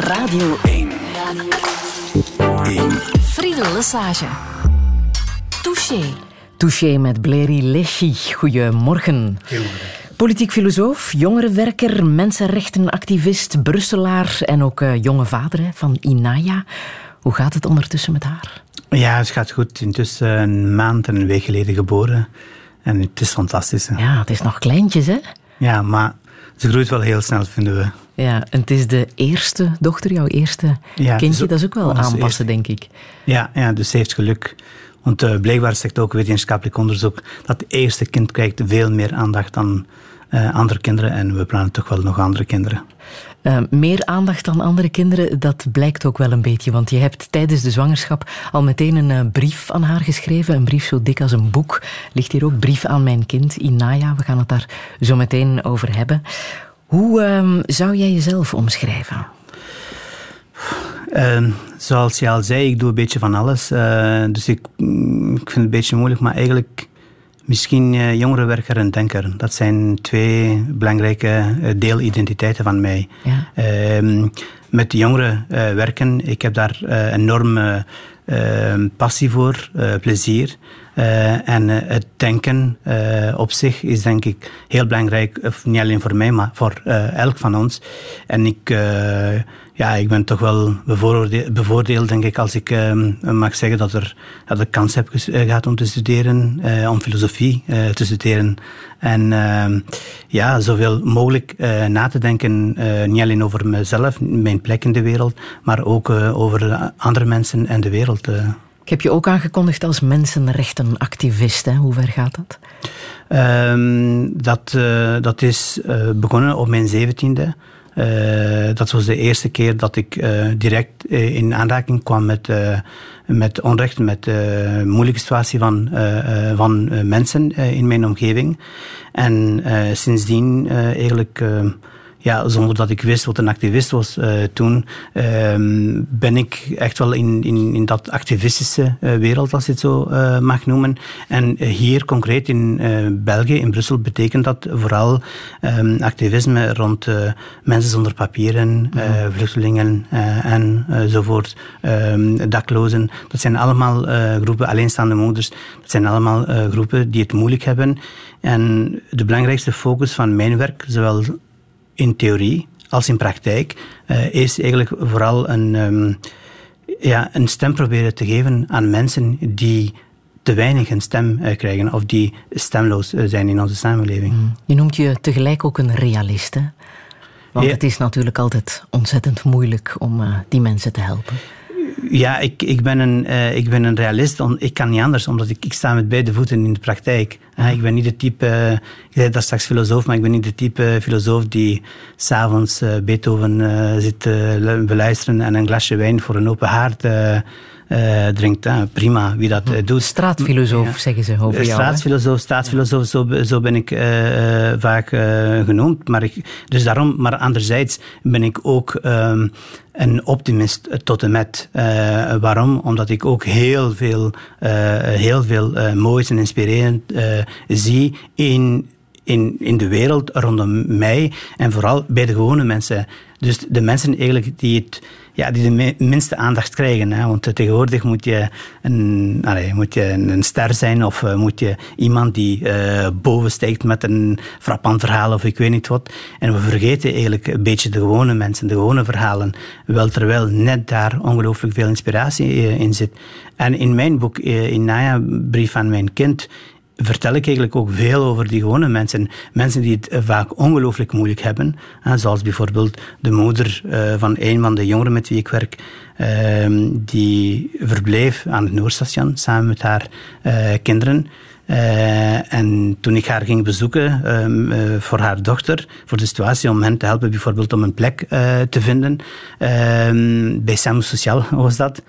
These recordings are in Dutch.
Radio 1. 1. Friedel Lesage. Touché. Touché met Bleri Leschi. Goedemorgen. Politiek filosoof, jongerenwerker, mensenrechtenactivist, Brusselaar en ook uh, jonge vader hè, van Inaya. Hoe gaat het ondertussen met haar? Ja, het gaat goed. Intussen een maand en een week geleden geboren. En het is fantastisch. Hè? Ja, het is nog kleintjes, hè? Ja, maar ze groeit wel heel snel, vinden we. Ja, en het is de eerste dochter, jouw eerste kindje. Dat is ook wel aanpassen, denk ik. Ja, ja, dus ze heeft geluk. Want uh, blijkbaar zegt ook wetenschappelijk onderzoek dat het eerste kind krijgt veel meer aandacht dan uh, andere kinderen. En we plannen toch wel nog andere kinderen. Uh, meer aandacht dan andere kinderen, dat blijkt ook wel een beetje. Want je hebt tijdens de zwangerschap al meteen een uh, brief aan haar geschreven. Een brief zo dik als een boek. Ligt hier ook, brief aan mijn kind, Inaya. We gaan het daar zo meteen over hebben. Hoe uh, zou jij jezelf omschrijven? Ehm, zoals je al zei, ik doe een beetje van alles. Uh, dus ik, mm, ik vind het een beetje moeilijk, maar eigenlijk misschien uh, jongerenwerker en denker. Dat zijn twee belangrijke uh, deelidentiteiten van mij. Ja. Ehm, met jongeren werken, ik heb daar enorme ehm, passie voor, plezier. en het denken op zich is denk ik heel belangrijk, of niet alleen voor mij, maar voor elk van ons. En ik ja, ik ben toch wel bevoordeeld, denk ik, als ik uh, mag zeggen dat, er, dat ik kans heb eh, gehad om te studeren, uh, om filosofie uh, te studeren. En ehm, ja, zoveel mogelijk na te denken, niet alleen over mezelf, mijn plek in de wereld, maar ook over andere mensen en de wereld. Ik heb je ook aangekondigd als mensenrechtenactivist. Hè? Hoe ver gaat dat? Ehm, dat, dat is begonnen op mijn zeventiende. Dat was de eerste keer dat ik uh, direct uh, in aanraking kwam met, met onrecht, met de moeilijke situatie van, van mensen in mijn omgeving. En sindsdien eigenlijk ja, zonder dat ik wist wat een activist was uh, toen, uh, ben ik echt wel in, in, in dat activistische uh, wereld, als je het zo uh, mag noemen. En hier concreet in België, in Brussel, betekent dat vooral um, activisme rond mensen zonder papieren, mm. vluchtelingen enzovoort, um, daklozen. Dat zijn allemaal groepen, alleenstaande moeders, dat zijn allemaal groepen die het moeilijk hebben. En de belangrijkste focus van mijn werk, zowel in theorie als in praktijk, uh, is eigenlijk vooral een, um, ja, een stem proberen te geven aan mensen die te weinig een stem uh, krijgen of die stemloos uh, zijn in onze samenleving. Mm. Je noemt je tegelijk ook een realist, hè? Want ja. het is natuurlijk altijd ontzettend moeilijk om die mensen te helpen. Ja, ik, ik, ben een, uh, ik ben een realist. Ik kan niet anders, omdat ik, ik sta met beide voeten in de praktijk. Uh, ik ben niet de type, uh, ik zei dat straks filosoof, maar ik ben niet de type filosoof die s'avonds Beethoven zit beluisteren en een glasje wijn voor een open haard uh, drinkt. prima, wie dat uh, doet. Straatfilosoof, ja. zeggen ze over jou. Straatfilosoof, staatsfilosoof, zo, zo ben ik uh, vaak genoemd. Maar, ik, dus daarom, maar anderzijds ben ik ook um, een optimist tot en met. waarom? Omdat ik ook heel veel, heel veel moois en inspirerend zie in in, in de wereld rondom mij en vooral bij de gewone mensen. Dus de mensen eigenlijk die het ja, die de minste aandacht krijgen. Hè. Want tegenwoordig moet je een, moet je een ster zijn of uh, moet je iemand die uh, boven met een frappant verhaal of ik weet niet wat. En we vergeten eigenlijk een beetje de gewone mensen, de gewone verhalen. Wel terwijl net daar ongelooflijk veel inspiratie in zit. En in mijn boek, in Naya, Brief aan mijn kind, vertel ik eigenlijk ook veel over die gewone mensen. Mensen die het vaak ongelooflijk moeilijk hebben. Zoals bijvoorbeeld de moeder eh, van een van de jongeren met wie ik werk. Ehm, die verbleef aan het Noordstation samen met haar eh, kinderen. En toen ik haar ging bezoeken uh, voor haar dochter, voor de situatie om hen te helpen, bijvoorbeeld om een plek te vinden, bij Samu Sociaal was dat,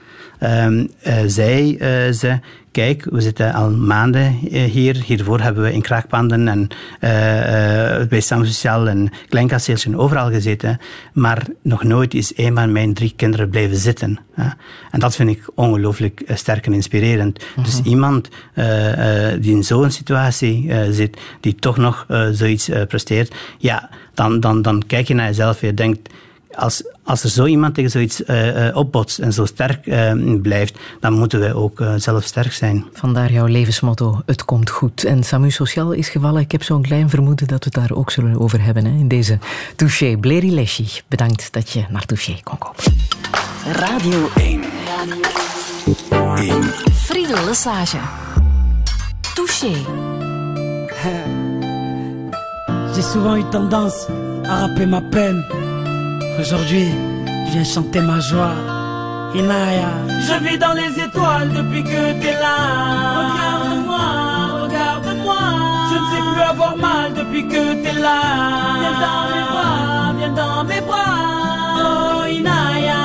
zei ze, kijk, we zitten al maanden hier. Hiervoor hebben we in kraakpanden en uh, uh, bij Sociaal en Kleinkasseeltje overal gezeten. Maar nog nooit is een van mijn drie kinderen blijven zitten. En dat vind ik ongelooflijk sterk en inspirerend. Dus mhm. iemand uh, die in zo'n situatie zit, die toch nog zoiets presteert, ja, dan, dan, dan kijk je naar jezelf en je denkt als, als er zo iemand tegen zoiets uh, opbotst en zo sterk blijft, dan moeten wij ook zelf sterk zijn. Vandaar jouw levensmotto, het komt goed. En Samu Sociaal is gevallen. Ik heb zo'n klein vermoeden dat we het daar ook zullen over hebben hè, in deze Touché. Bleri Leschi, bedankt dat je naar Touché kon komen. Radio 1. Radio 1. Friedel Lesage. Touché. J'ai souvent eu tendance à rapper ma peine. Aujourd'hui, je viens chanter ma joie. Inaya. Je vis dans les étoiles depuis que t'es là. Regarde-moi, regarde-moi. Je ne sais plus avoir mal depuis que t'es là. Viens dans mes bras, viens dans mes bras. Oh Inaya.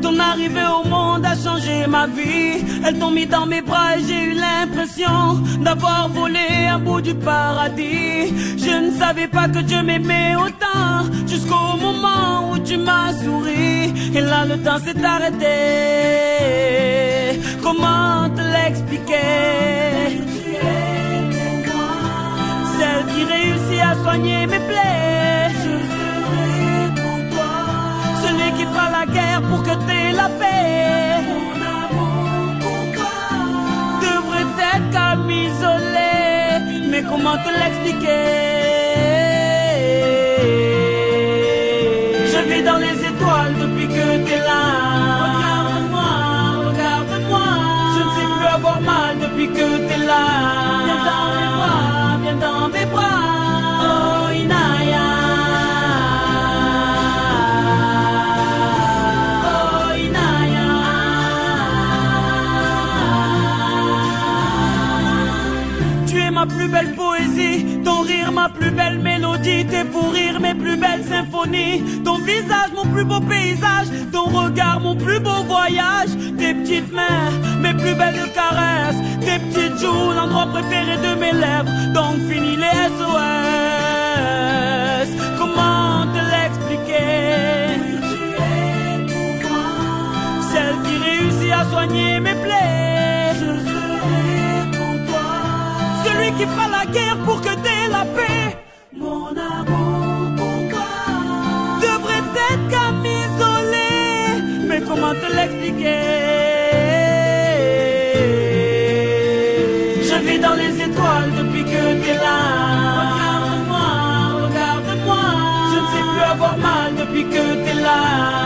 Ton arrivée au monde a changé ma vie. Elles t'ont mis dans mes bras et j'ai eu l'impression d'avoir volé un bout du paradis. Je ne savais pas que Dieu m'aimait autant jusqu'au moment où tu m'as souri. Et là le temps s'est arrêté. Comment te l'expliquer? Celle qui réussit à soigner mes plaies la guerre pour que t'aies la paix. Mon amour pour toi devrait être comme isolé, mais comment te l'expliquer? Je vis dans les étoiles depuis que t'es là. Regarde-moi, regarde-moi. Je ne sais plus avoir mal depuis que fous rires mes plus belles symphonies, ton visage mon plus beau paysage, ton regard mon plus beau voyage, tes petites mains mes plus belles caresses, tes petites joues l'endroit préféré de mes lèvres, donc fini les SOS. Comment te l'expliquer? Celle qui réussit à soigner mes plaies. Je serai celui qui fera la guerre pour que t'aies la paix. L'expliquer Je vis dans les étoiles depuis que t'es là. Regarde-moi, regarde-moi. Je ne sais plus avoir mal depuis que t'es là.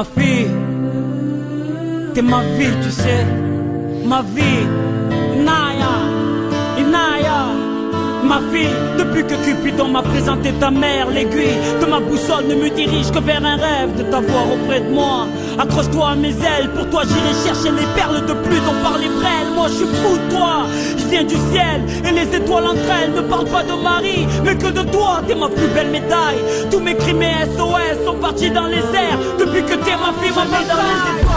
Ma fille, t'es ma vie, tu sais. Ma vie, Naya, Inaya. Ma fille, depuis que Cupidon m'a présenté ta mère, l'aiguille de ma boussole ne me dirige que vers un rêve de t'avoir auprès de moi. Accroche-toi à mes ailes, pour toi j'irai chercher les perles de pluie dont par les brêles. Moi je suis fou de toi, je viens du ciel et les étoiles entre elles ne parlent pas de Marie, mais que de toi, t'es ma plus belle médaille. Tous mes crimes et SOS sont partis dans les airs. Depuis que t'es ma fille, ma dans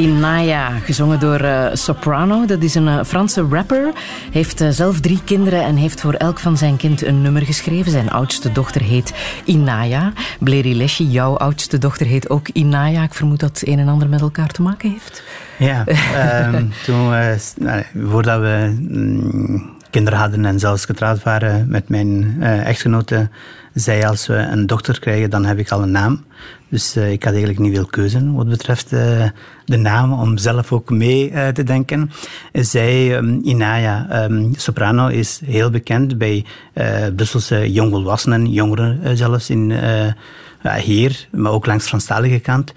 Inaya, gezongen door eh, Soprano. Dat is een eh, Franse rapper. Heeft eh, zelf drie kinderen en heeft voor elk van zijn kind een nummer geschreven. Zijn oudste dochter heet Inaya. Bleri Leschi, jouw oudste dochter heet ook Inaya. Ik vermoed dat het een en ander met elkaar te maken heeft. Ja, ehm, toen, we- nou, voordat we mm, kinderen hadden en zelfs getrouwd waren met mijn eh, echtgenote, zei als we een dochter krijgen, dan heb ik al een naam. Dus ik had eigenlijk niet veel keuze wat betreft de naam, om zelf ook mee te denken. Zij, um, Inaya um, Soprano, is heel bekend bij Brusselse jongvolwassenen, jongeren zelfs in hier, maar ook langs de Franstalige kant.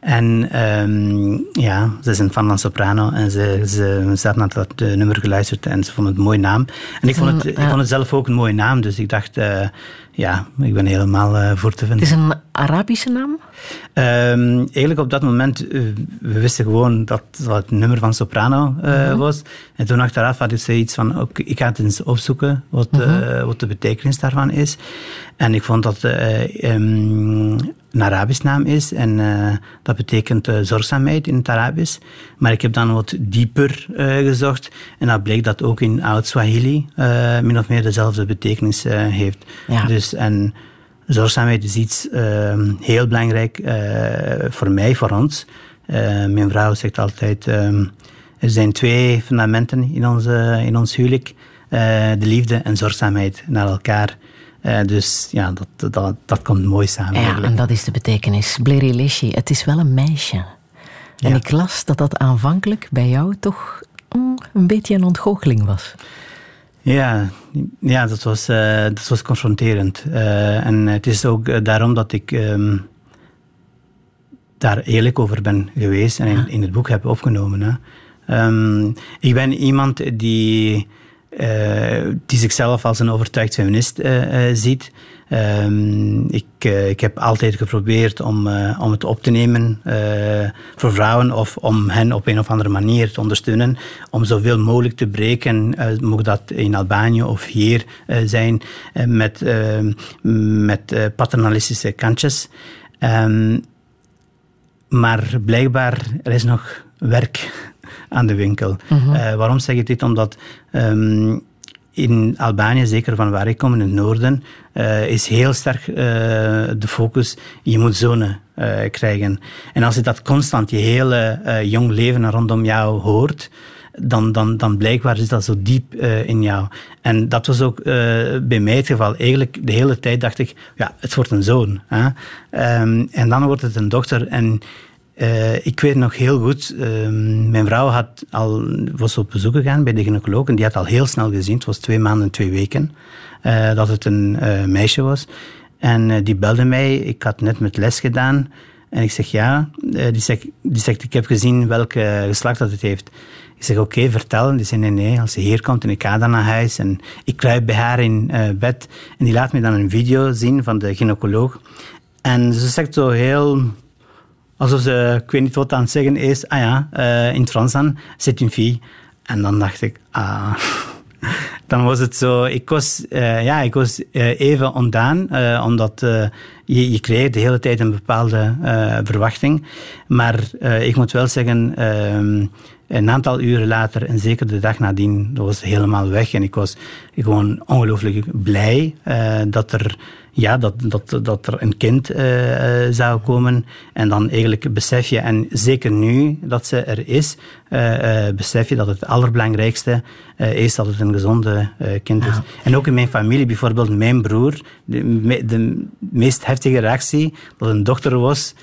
En um, ja, ze is een fan van Soprano en ze, ze, ze had naar dat nummer geluisterd en ze vond het een mooie naam. En ik vond het, ik vond het zelf ook een mooie naam, dus ik dacht, uh, ja, ik ben helemaal uh, voor te vinden. Het is een Arabische naam? Um, eigenlijk op dat moment, uh, we wisten gewoon dat dat het nummer van Soprano uh, uh -huh. was. En toen achteraf had ik zoiets van, ik ga het eens opzoeken wat, -huh. uh, wat de betekenis daarvan is. En ik vond dat um, een Arabisch naam is en uh, dat betekent uh, zorgzaamheid in het Arabisch. Maar ik heb dan wat dieper uh, gezocht en dat bleek dat ook in Oud-Swahili min of meer dezelfde betekenis heeft. Ja. Dus, en zorgzaamheid is iets heel belangrijk voor mij, voor ons. mijn vrouw zegt altijd, er zijn twee fundamenten in, onze, in ons huwelijk. de liefde en zorgzaamheid naar elkaar. Dus ja, dat, dat, dat komt mooi samen. Ja, en dat is de betekenis. Blerileshi, het is wel een meisje. En ja. ik las dat dat aanvankelijk bij jou toch mm, een beetje een ontgoocheling was. Ja, ja dat, was, uh, dat was confronterend. Uh, en het is ook daarom dat ik um, daar eerlijk over ben geweest en in, in het boek heb opgenomen. Hè. Um, ik ben iemand die uh, die zichzelf als een overtuigd feminist ziet. Um, ik, ik heb altijd geprobeerd om, om het op te nemen voor vrouwen of om hen op een of andere manier te ondersteunen. Om zoveel mogelijk te breken, mocht dat in Albanië of hier zijn, met, met paternalistische kantjes. Um, maar blijkbaar er is nog werk aan de winkel. Uh, waarom zeg ik dit? Omdat um, in Albanië, zeker van waar ik kom, in het noorden, uh, is heel sterk uh, de focus, je moet zonen krijgen. En als je dat constant, je hele jong leven rondom jou hoort, dan, dan, dan blijkbaar is dat zo diep in jou. En dat was ook bij mij het geval. Eigenlijk de hele tijd dacht ik, ja, het wordt een zoon. Hè? Um, en dan wordt het een dochter. En ik weet nog heel goed, uh, mijn vrouw had al, was op bezoek gegaan bij de gynaecoloog en die had al heel snel gezien, het was twee maanden, twee weken, uh, dat het een meisje was. En die belde mij, ik had net met les gedaan en ik zeg ja. die, zegt, die zegt, ik heb gezien welke geslacht dat het heeft. Ik zeg oké, vertel. Die zei nee, nee, als ze hier komt en ik ga dan naar huis en ik kruip bij haar in bed en die laat me dan een video zien van de gynaecoloog. En ze zegt zo heel alsof ze, ik weet niet wat aan het zeggen is, ah ja, in Frans dan, c'est une fille. En dan dacht ik, ah... dan was het zo, ik was, uh, ja, ik was uh, even ontdaan, omdat je, je de hele tijd een bepaalde verwachting. Maar ik moet wel zeggen, ehm, een aantal uren later, en zeker de dag nadien, dat was helemaal weg. En ik was gewoon ongelooflijk blij dat er ja, dat, dat, dat er een kind uh, zou komen. En dan eigenlijk besef je, en zeker nu dat ze er is, uh, besef je dat het allerbelangrijkste is dat het een gezonde kind is. En ook in mijn familie, bijvoorbeeld mijn broer, de, de meest heftige reactie dat een dochter was,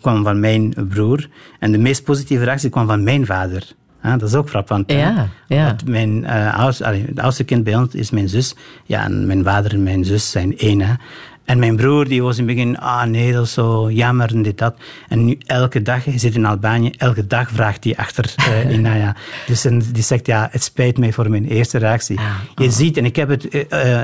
kwam van mijn broer. En de meest positieve reactie kwam van mijn vader. Ja, dat is ook frappant. Ja, ja. mijn, uh, oudste, allee, het oudste kind bij ons is mijn zus. Ja, en mijn vader en mijn zus zijn één. Hè. En mijn broer die was in het begin, ah nee, dat is zo jammer en dit, dat. En nu elke dag, hij zit in Albanië, elke dag vraagt hij achter uh, Inaya. Dus en die zegt, ja, het spijt mij voor mijn eerste reactie. Ah, Je oh. ziet, en ik heb het... Uh,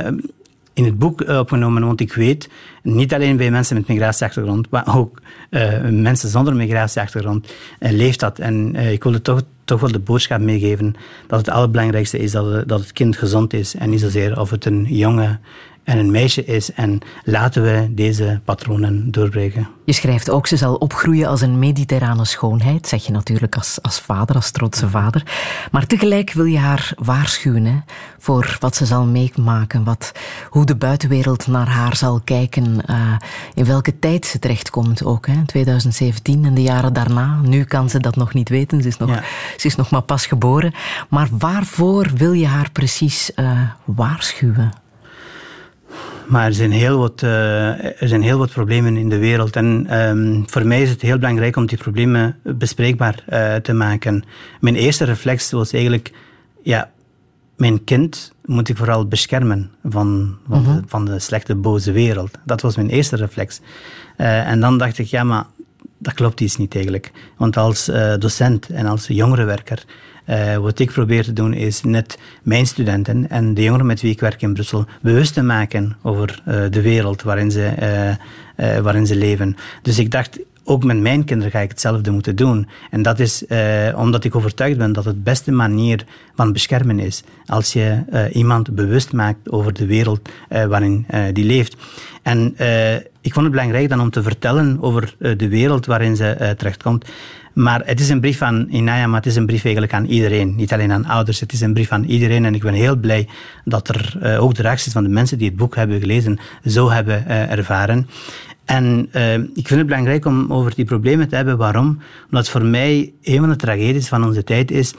in het boek opgenomen, want ik weet, niet alleen bij mensen met migratieachtergrond, maar ook uh, mensen zonder migratieachtergrond, uh, leeft dat. En ik wilde toch, toch wel de boodschap meegeven dat het allerbelangrijkste is dat het, dat het kind gezond is en niet zozeer of het een jongen en een meisje is. En laten we deze patronen doorbreken. Je schrijft ook, ze zal opgroeien als een mediterrane schoonheid, zeg je natuurlijk als, als vader, als trotse vader. Maar tegelijk wil je haar waarschuwen hè, voor wat ze zal meemaken, wat, hoe de buitenwereld naar haar zal kijken, uh, in welke tijd ze terechtkomt ook. Hè, 2017 en de jaren daarna. Nu kan ze dat nog niet weten, ze is nog, ja. ze is nog maar pas geboren. Maar waarvoor wil je haar precies uh, waarschuwen? Maar er zijn heel wat, uh, er zijn heel wat problemen in de wereld. En um, voor mij is het heel belangrijk om die problemen bespreekbaar uh, te maken. Mijn eerste reflex was eigenlijk, ja, mijn kind moet ik vooral beschermen van, van, de, mhm. van de slechte, boze wereld. Dat was mijn eerste reflex. Uh, en dan dacht ik, ja, maar dat klopt iets niet eigenlijk. Want als docent en als jongerenwerker uh, wat ik probeer te doen is net mijn studenten en de jongeren met wie ik werk in Brussel bewust te maken over uh, de wereld waarin ze, uh, waarin ze leven. Dus ik dacht, ook met mijn kinderen ga ik hetzelfde moeten doen. En dat is omdat ik overtuigd ben dat het beste manier van beschermen is. Als je iemand bewust maakt over de wereld waarin die leeft. En ik vond het belangrijk dan om te vertellen over de wereld waarin ze terechtkomt. Maar het is een brief aan Inaya, maar het is een brief eigenlijk aan iedereen. Niet alleen aan ouders, het is een brief aan iedereen. En ik ben heel blij dat er uh, ook de reacties van de mensen die het boek hebben gelezen zo hebben uh, ervaren. En uh, ik vind het belangrijk om over die problemen te hebben. Waarom? Omdat voor mij een van de tragedies van onze tijd is,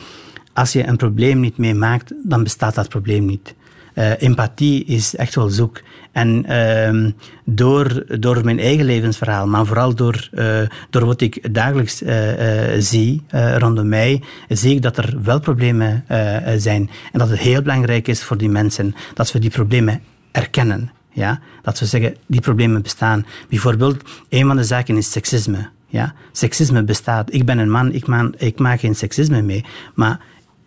als je een probleem niet meemaakt, dan bestaat dat probleem niet. Uh, empathie is echt wel zoek. En uh, door, door mijn eigen levensverhaal, maar vooral door, uh, door wat ik dagelijks uh, zie rondom mij, zie ik dat er wel problemen zijn. En dat het heel belangrijk is voor die mensen dat we die problemen erkennen. Ja? Dat we zeggen, die problemen bestaan. Bijvoorbeeld, een van de zaken is seksisme. Ja? Seksisme bestaat. Ik ben een man, ik, maak, ik maak geen seksisme mee. Maar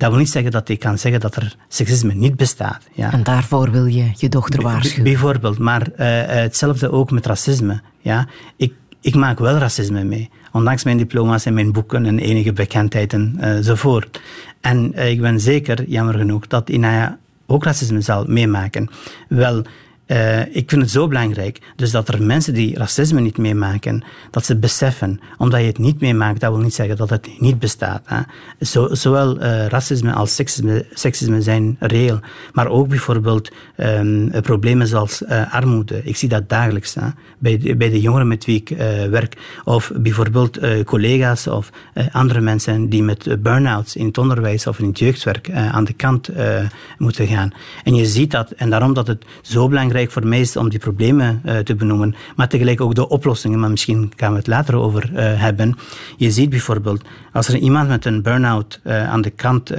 dat wil niet zeggen dat ik kan zeggen dat er seksisme niet bestaat. Ja. En daarvoor wil je je dochter waarschuwen? bijvoorbeeld, maar uh, hetzelfde ook met racisme. Ja. Ik, ik maak wel racisme mee, ondanks mijn diploma's en mijn boeken en enige bekendheid enzovoort. Eh, en ik ben zeker, jammer genoeg, dat Inaya ook racisme zal meemaken. Wel, uh, ik vind het zo belangrijk, dus dat er mensen die racisme niet meemaken, dat ze beseffen, omdat je het niet meemaakt, dat wil niet zeggen dat het niet bestaat. Hè. Zo, zowel uh, racisme als seksisme, zijn reëel, maar ook bijvoorbeeld um, problemen zoals uh, armoede. Ik zie dat dagelijks hè, bij, de, bij de jongeren met wie ik werk, of bijvoorbeeld collega's of andere mensen die met burn-outs in het onderwijs of in het jeugdwerk aan de kant moeten gaan. En je ziet dat, en daarom dat het zo belangrijk voor mij is om die problemen uh, te benoemen, maar tegelijk ook de oplossingen, maar misschien gaan we het later over uh, hebben. Je ziet bijvoorbeeld, als er iemand met een burn-out uh, aan de kant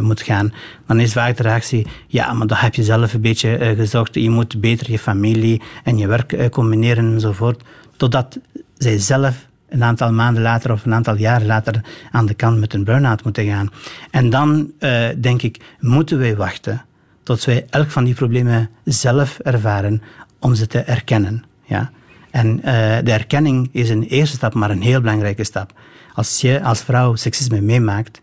moet gaan, dan is vaak de reactie, ja, maar dat heb je zelf een beetje gezocht, je moet beter je familie en je werk combineren enzovoort, totdat zij zelf een aantal maanden later of een aantal jaren later aan de kant met een burn-out moeten gaan. En dan denk ik, moeten wij wachten tot wij elk van die problemen zelf ervaren om ze te erkennen. Ja? En uh, de erkenning is een eerste stap, maar een heel belangrijke stap. Als je als vrouw seksisme meemaakt,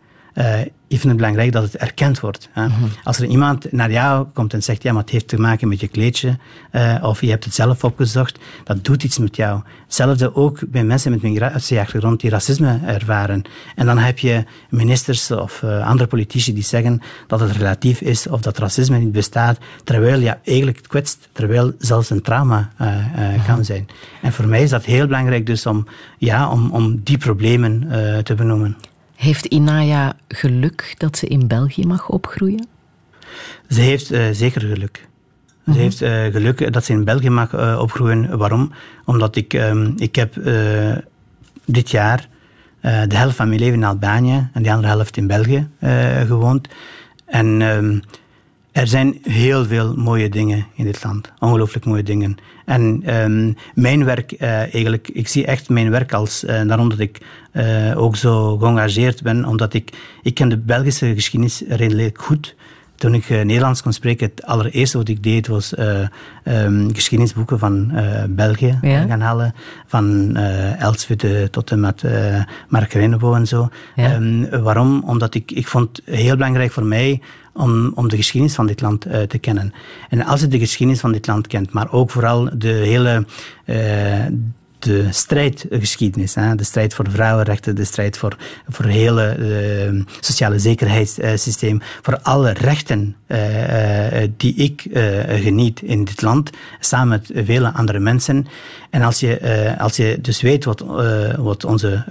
ik vind het belangrijk dat het erkend wordt. Hè. Mhm. Als er iemand naar jou komt en zegt, ja, maar het heeft te maken met je kleedje, uh, of je hebt het zelf opgezocht, dat doet iets met jou. Hetzelfde ook bij mensen met migratieachtergrond die racisme ervaren. En dan heb je ministers of uh, andere politici die zeggen dat het relatief is of dat racisme niet bestaat, terwijl ja, eigenlijk kwetst, terwijl zelfs een trauma uh, mhm. kan zijn. En voor mij is dat heel belangrijk dus om, ja, om, om die problemen te benoemen. Heeft Inaya geluk dat ze in België mag opgroeien? Ze heeft uh, zeker geluk. Ze mhm. heeft uh, geluk dat ze in België mag uh, opgroeien. Waarom? Omdat ik, um, ik heb dit jaar de helft van mijn leven in Albanië en de andere helft in België gewoond. En um, er zijn heel veel mooie dingen in dit land. Ongelooflijk mooie dingen. En um, mijn werk, uh, eigenlijk, ik zie echt mijn werk als, uh, daarom dat ik uh, ook zo geëngageerd ben, omdat ik, ik ken de Belgische geschiedenis redelijk goed. Toen ik Nederlands kon spreken, het allereerste wat ik deed was um, geschiedenisboeken van België ja. gaan halen. Van Elswede tot en met Mark Renebo en zo. Ja. Um, waarom? Omdat ik, ik vond het heel belangrijk voor mij om, om de geschiedenis van dit land uh, te kennen. En als je de geschiedenis van dit land kent, maar ook vooral de hele uh, de strijdgeschiedenis, hè, de strijd voor vrouwenrechten, de strijd voor, voor hele uh, sociale zekerheidssysteem, voor alle rechten uh, uh, die ik geniet in dit land, samen met vele andere mensen. En als je, als je dus weet wat, wat onze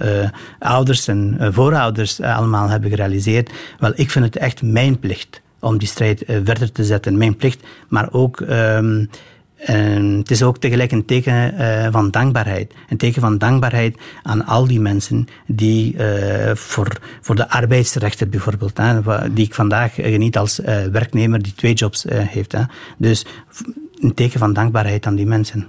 ouders en voorouders allemaal hebben gerealiseerd, wel, ik vind het echt mijn plicht om die strijd verder te zetten. Mijn plicht, maar ook... Um, En het is ook tegelijk een teken uh, van dankbaarheid. Een teken van dankbaarheid aan al die mensen die uh, voor, voor de arbeidsrechten bijvoorbeeld, hè, die ik vandaag geniet als werknemer die twee jobs heeft. Hè. Dus een teken van dankbaarheid aan die mensen.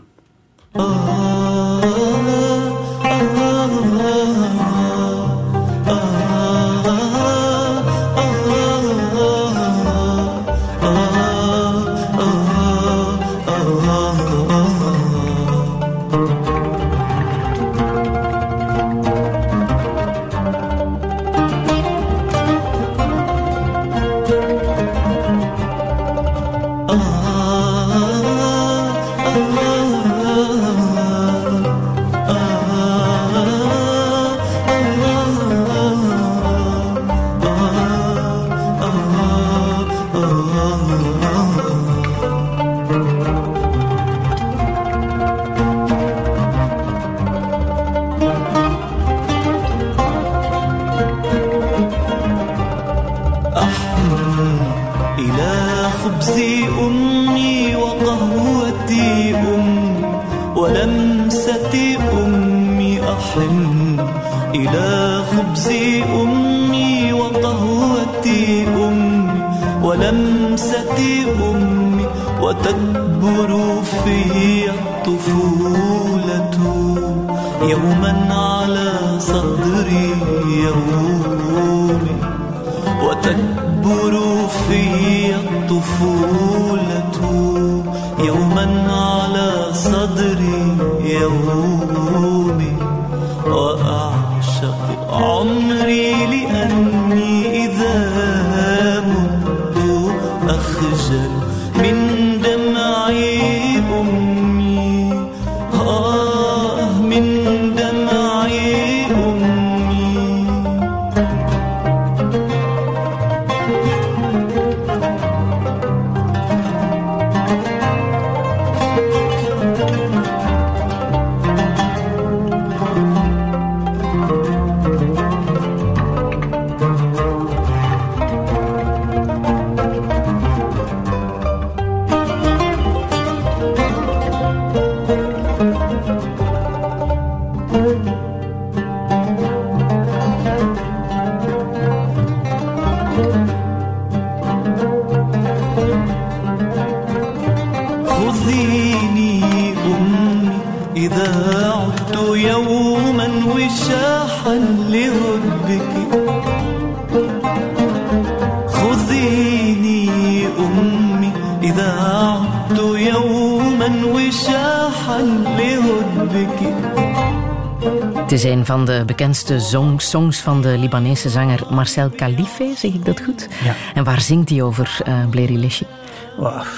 Van de bekendste songs van de Libanese zanger Marcel Khalife, zeg ik dat goed? Ja. En waar zingt hij over, uh, Bleri Leshi?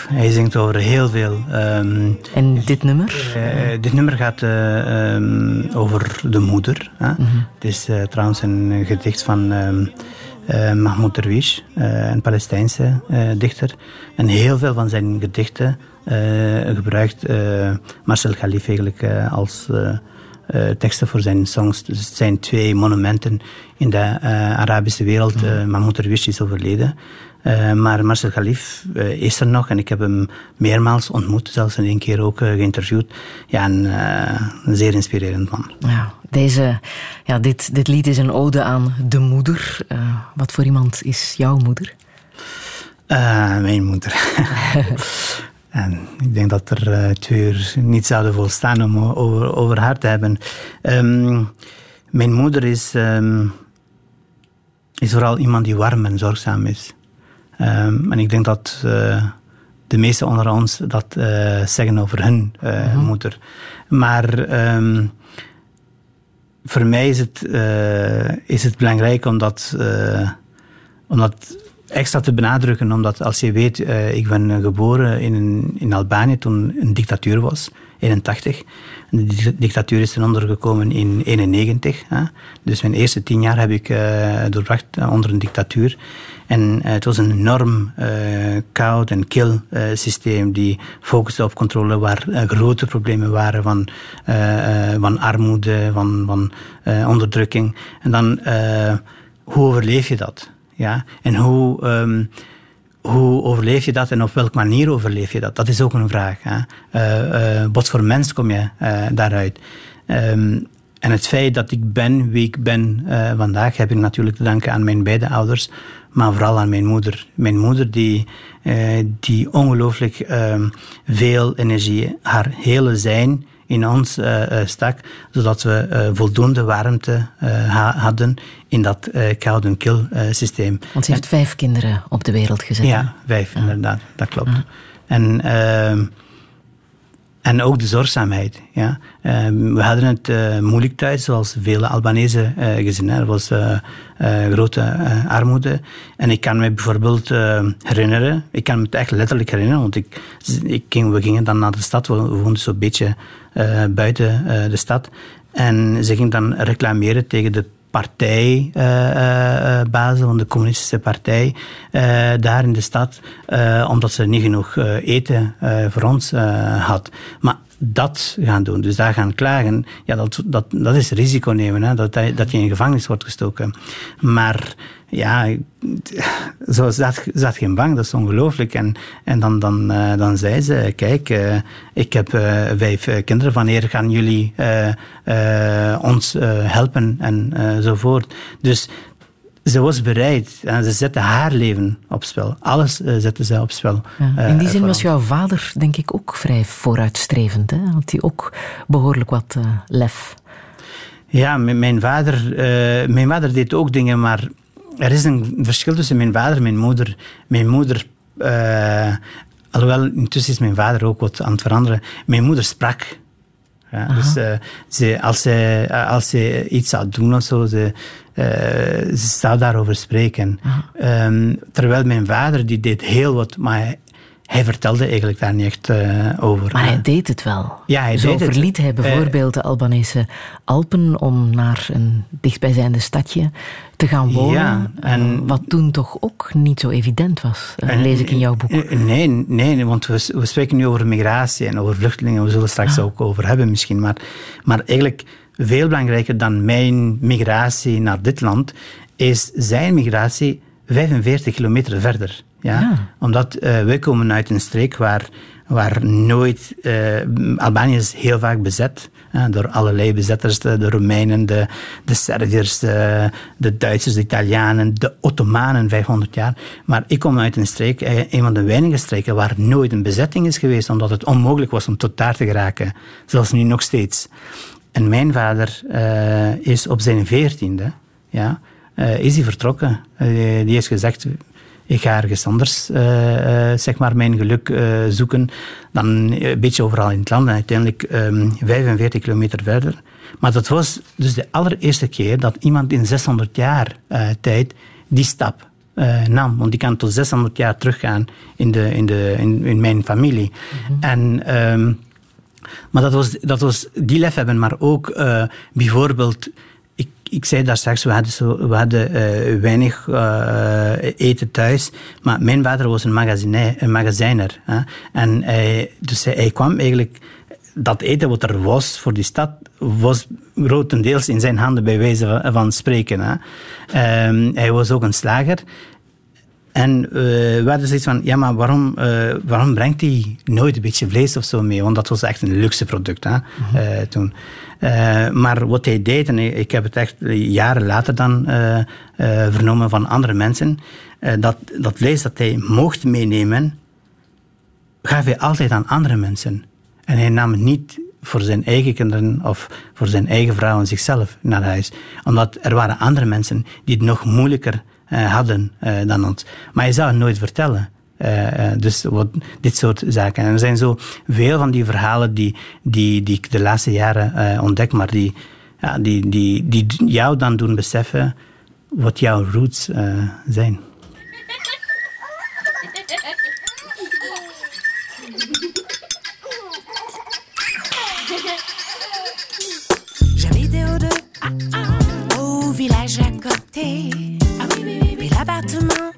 hij zingt over heel veel. Um, en dit nummer? Uh, dit nummer gaat uh, um, over de moeder. Hè? Mm -hmm. Het is trouwens een gedicht van um, Mahmoud Derwish, een Palestijnse dichter. En heel veel van zijn gedichten gebruikt Marcel Khalife eigenlijk als teksten voor zijn songs. Dus het zijn twee monumenten in de Arabische wereld. Uh, Mahmoud Derwish is overleden. Maar Marcel Khalif is er nog en ik heb hem meermaals ontmoet, zelfs in één keer ook geïnterviewd. Ja, een, een, zeer inspirerend man. Ja, deze, ja, dit, dit lied is een ode aan de moeder. wat voor iemand is jouw moeder? mijn moeder. En ik denk dat er uh, twee uur niet zouden volstaan om over, over haar te hebben. Um, mijn moeder is, um, is vooral iemand die warm en zorgzaam is. Um, en ik denk dat uh, de meesten onder ons dat uh, zeggen over hun uh -huh. moeder. Maar voor mij is het, is het belangrijk omdat, omdat extra te benadrukken, omdat als je weet, ik ben geboren in, in Albanië toen een dictatuur was, 81. De dictatuur is ten onder gekomen in 91. Hè. Dus mijn eerste tien jaar heb ik uh, doorbracht onder een dictatuur. En uh, het was een enorm koud en kil systeem die focuste op controle waar grote problemen waren van, van armoede, van, van onderdrukking. En dan, hoe overleef je dat? Ja? En hoe, um, hoe overleef je dat en op welke manier overleef je dat? Dat is ook een vraag. Hè? Wat voor mens kom je daaruit? Ehm, en het feit dat ik ben wie ik ben vandaag, heb ik natuurlijk te danken aan mijn beide ouders, maar vooral aan mijn moeder. Mijn moeder die, die ongelooflijk ehm, veel energie, haar hele zijn in ons uh, stak, zodat we voldoende warmte hadden in dat koud en kil systeem. Want ze heeft vijf kinderen op de wereld gezet. Ja, vijf inderdaad, dat klopt. En ehm, en ook de zorgzaamheid. Ja. Ehm, we hadden het uh, moeilijk thuis, zoals vele Albanese uh, gezinnen. Er was uh, grote armoede. En ik kan me bijvoorbeeld herinneren, ik kan me het echt letterlijk herinneren, want ik, ik ging, we gingen dan naar de stad, we woonden zo'n beetje buiten de stad. En ze ging dan reclameren tegen de partijbazen van de communistische partij daar in de stad, omdat ze niet genoeg eten voor ons had. Maar dat gaan doen, dus daar gaan klagen, ja, dat, dat, dat is risico nemen, hè, dat, dat je in gevangenis wordt gestoken. Maar ja, zo zat, zat geen bank, dat is ongelooflijk. En, en dan, dan, uh, dan zei ze, kijk, uh, ik heb uh, vijf kinderen, wanneer gaan jullie ons helpen en zo voort. Dus ze was bereid en ze zette haar leven op spel. Alles zette ze op spel. Ja, in die zin was jouw vader, denk ik, ook vrij vooruitstrevend. Hè? Had hij ook behoorlijk wat lef? Ja, mijn vader, mijn vader deed ook dingen, maar er is een verschil tussen mijn vader en mijn moeder. Mijn moeder, uh, alhoewel intussen is mijn vader ook wat aan het veranderen. Mijn moeder sprak. Ja, dus uh, ze, als, ze, als ze iets zou doen of zo, ze, uh, ze zou daarover spreken. Um, terwijl mijn vader, die deed heel wat, maar hij vertelde eigenlijk daar niet echt uh, over. Maar hij deed het wel. Ja, hij Zo deed verliet het. hij bijvoorbeeld de Albanese Alpen om naar een dichtbijzijnde stadje te gaan wonen. Ja, en, wat toen toch ook niet zo evident was, en, lees ik in jouw boek. Nee, nee want we, we spreken nu over migratie en over vluchtelingen. We zullen straks ah. ook over hebben misschien. Maar, maar eigenlijk veel belangrijker dan mijn migratie naar dit land is zijn migratie 45 kilometer verder. Ja? Omdat uh, wij komen uit een streek waar, waar nooit... Uh, Albanië is heel vaak bezet uh, door allerlei bezetters. De, Romeinen, de, de Serviërs, de, de, Duitsers, de Italianen, de Ottomanen 500 jaar. Maar ik kom uit een streek, een van de weinige streken, waar nooit een bezetting is geweest, omdat het onmogelijk was om tot daar te geraken. Zoals nu nog steeds. En mijn vader is op zijn veertiende... Ja, is hij vertrokken. die heeft gezegd, ik ga ergens anders uh, uh, zeg maar mijn geluk uh, zoeken. Dan een beetje overal in het land en uiteindelijk um, ehm, 45 kilometer verder. Maar dat was dus de allereerste keer dat iemand in 600 jaar tijd die stap nam. Want die kan tot 600 jaar teruggaan in, de, in, de, in, in mijn familie. Mm -hmm. En... Um, maar dat was, dat was die lef hebben, maar ook bijvoorbeeld ik zei daar straks, we hadden, zo, we hadden uh, weinig uh, eten thuis. Maar mijn vader was een, een magazijner. Hè? En hij, dus hij, kwam eigenlijk... Dat eten wat er was voor die stad, was grotendeels in zijn handen bij wijze van, spreken. Hè? Um, hij was ook een slager. En uh, we hadden zoiets van, ja, maar waarom, uh, waarom brengt hij nooit een beetje vlees of zo mee? Want dat was echt een luxe product hè, mm -hmm. uh, toen. maar wat hij deed, en ik heb het echt jaren later dan vernomen van andere mensen, dat, dat vlees dat hij mocht meenemen, gaf hij altijd aan andere mensen. En hij nam het niet voor zijn eigen kinderen of voor zijn eigen vrouw en zichzelf naar huis. Omdat er waren andere mensen die het nog moeilijker hadden uh, dan ons. Maar je zou het nooit vertellen. Uh, dus wat, dit soort zaken. En er zijn zo veel van die verhalen die, die, die ik de laatste jaren ontdek, maar die, ja, die, die, die jou dan doen beseffen wat jouw roots zijn. Deux, au village à côté. L'appartement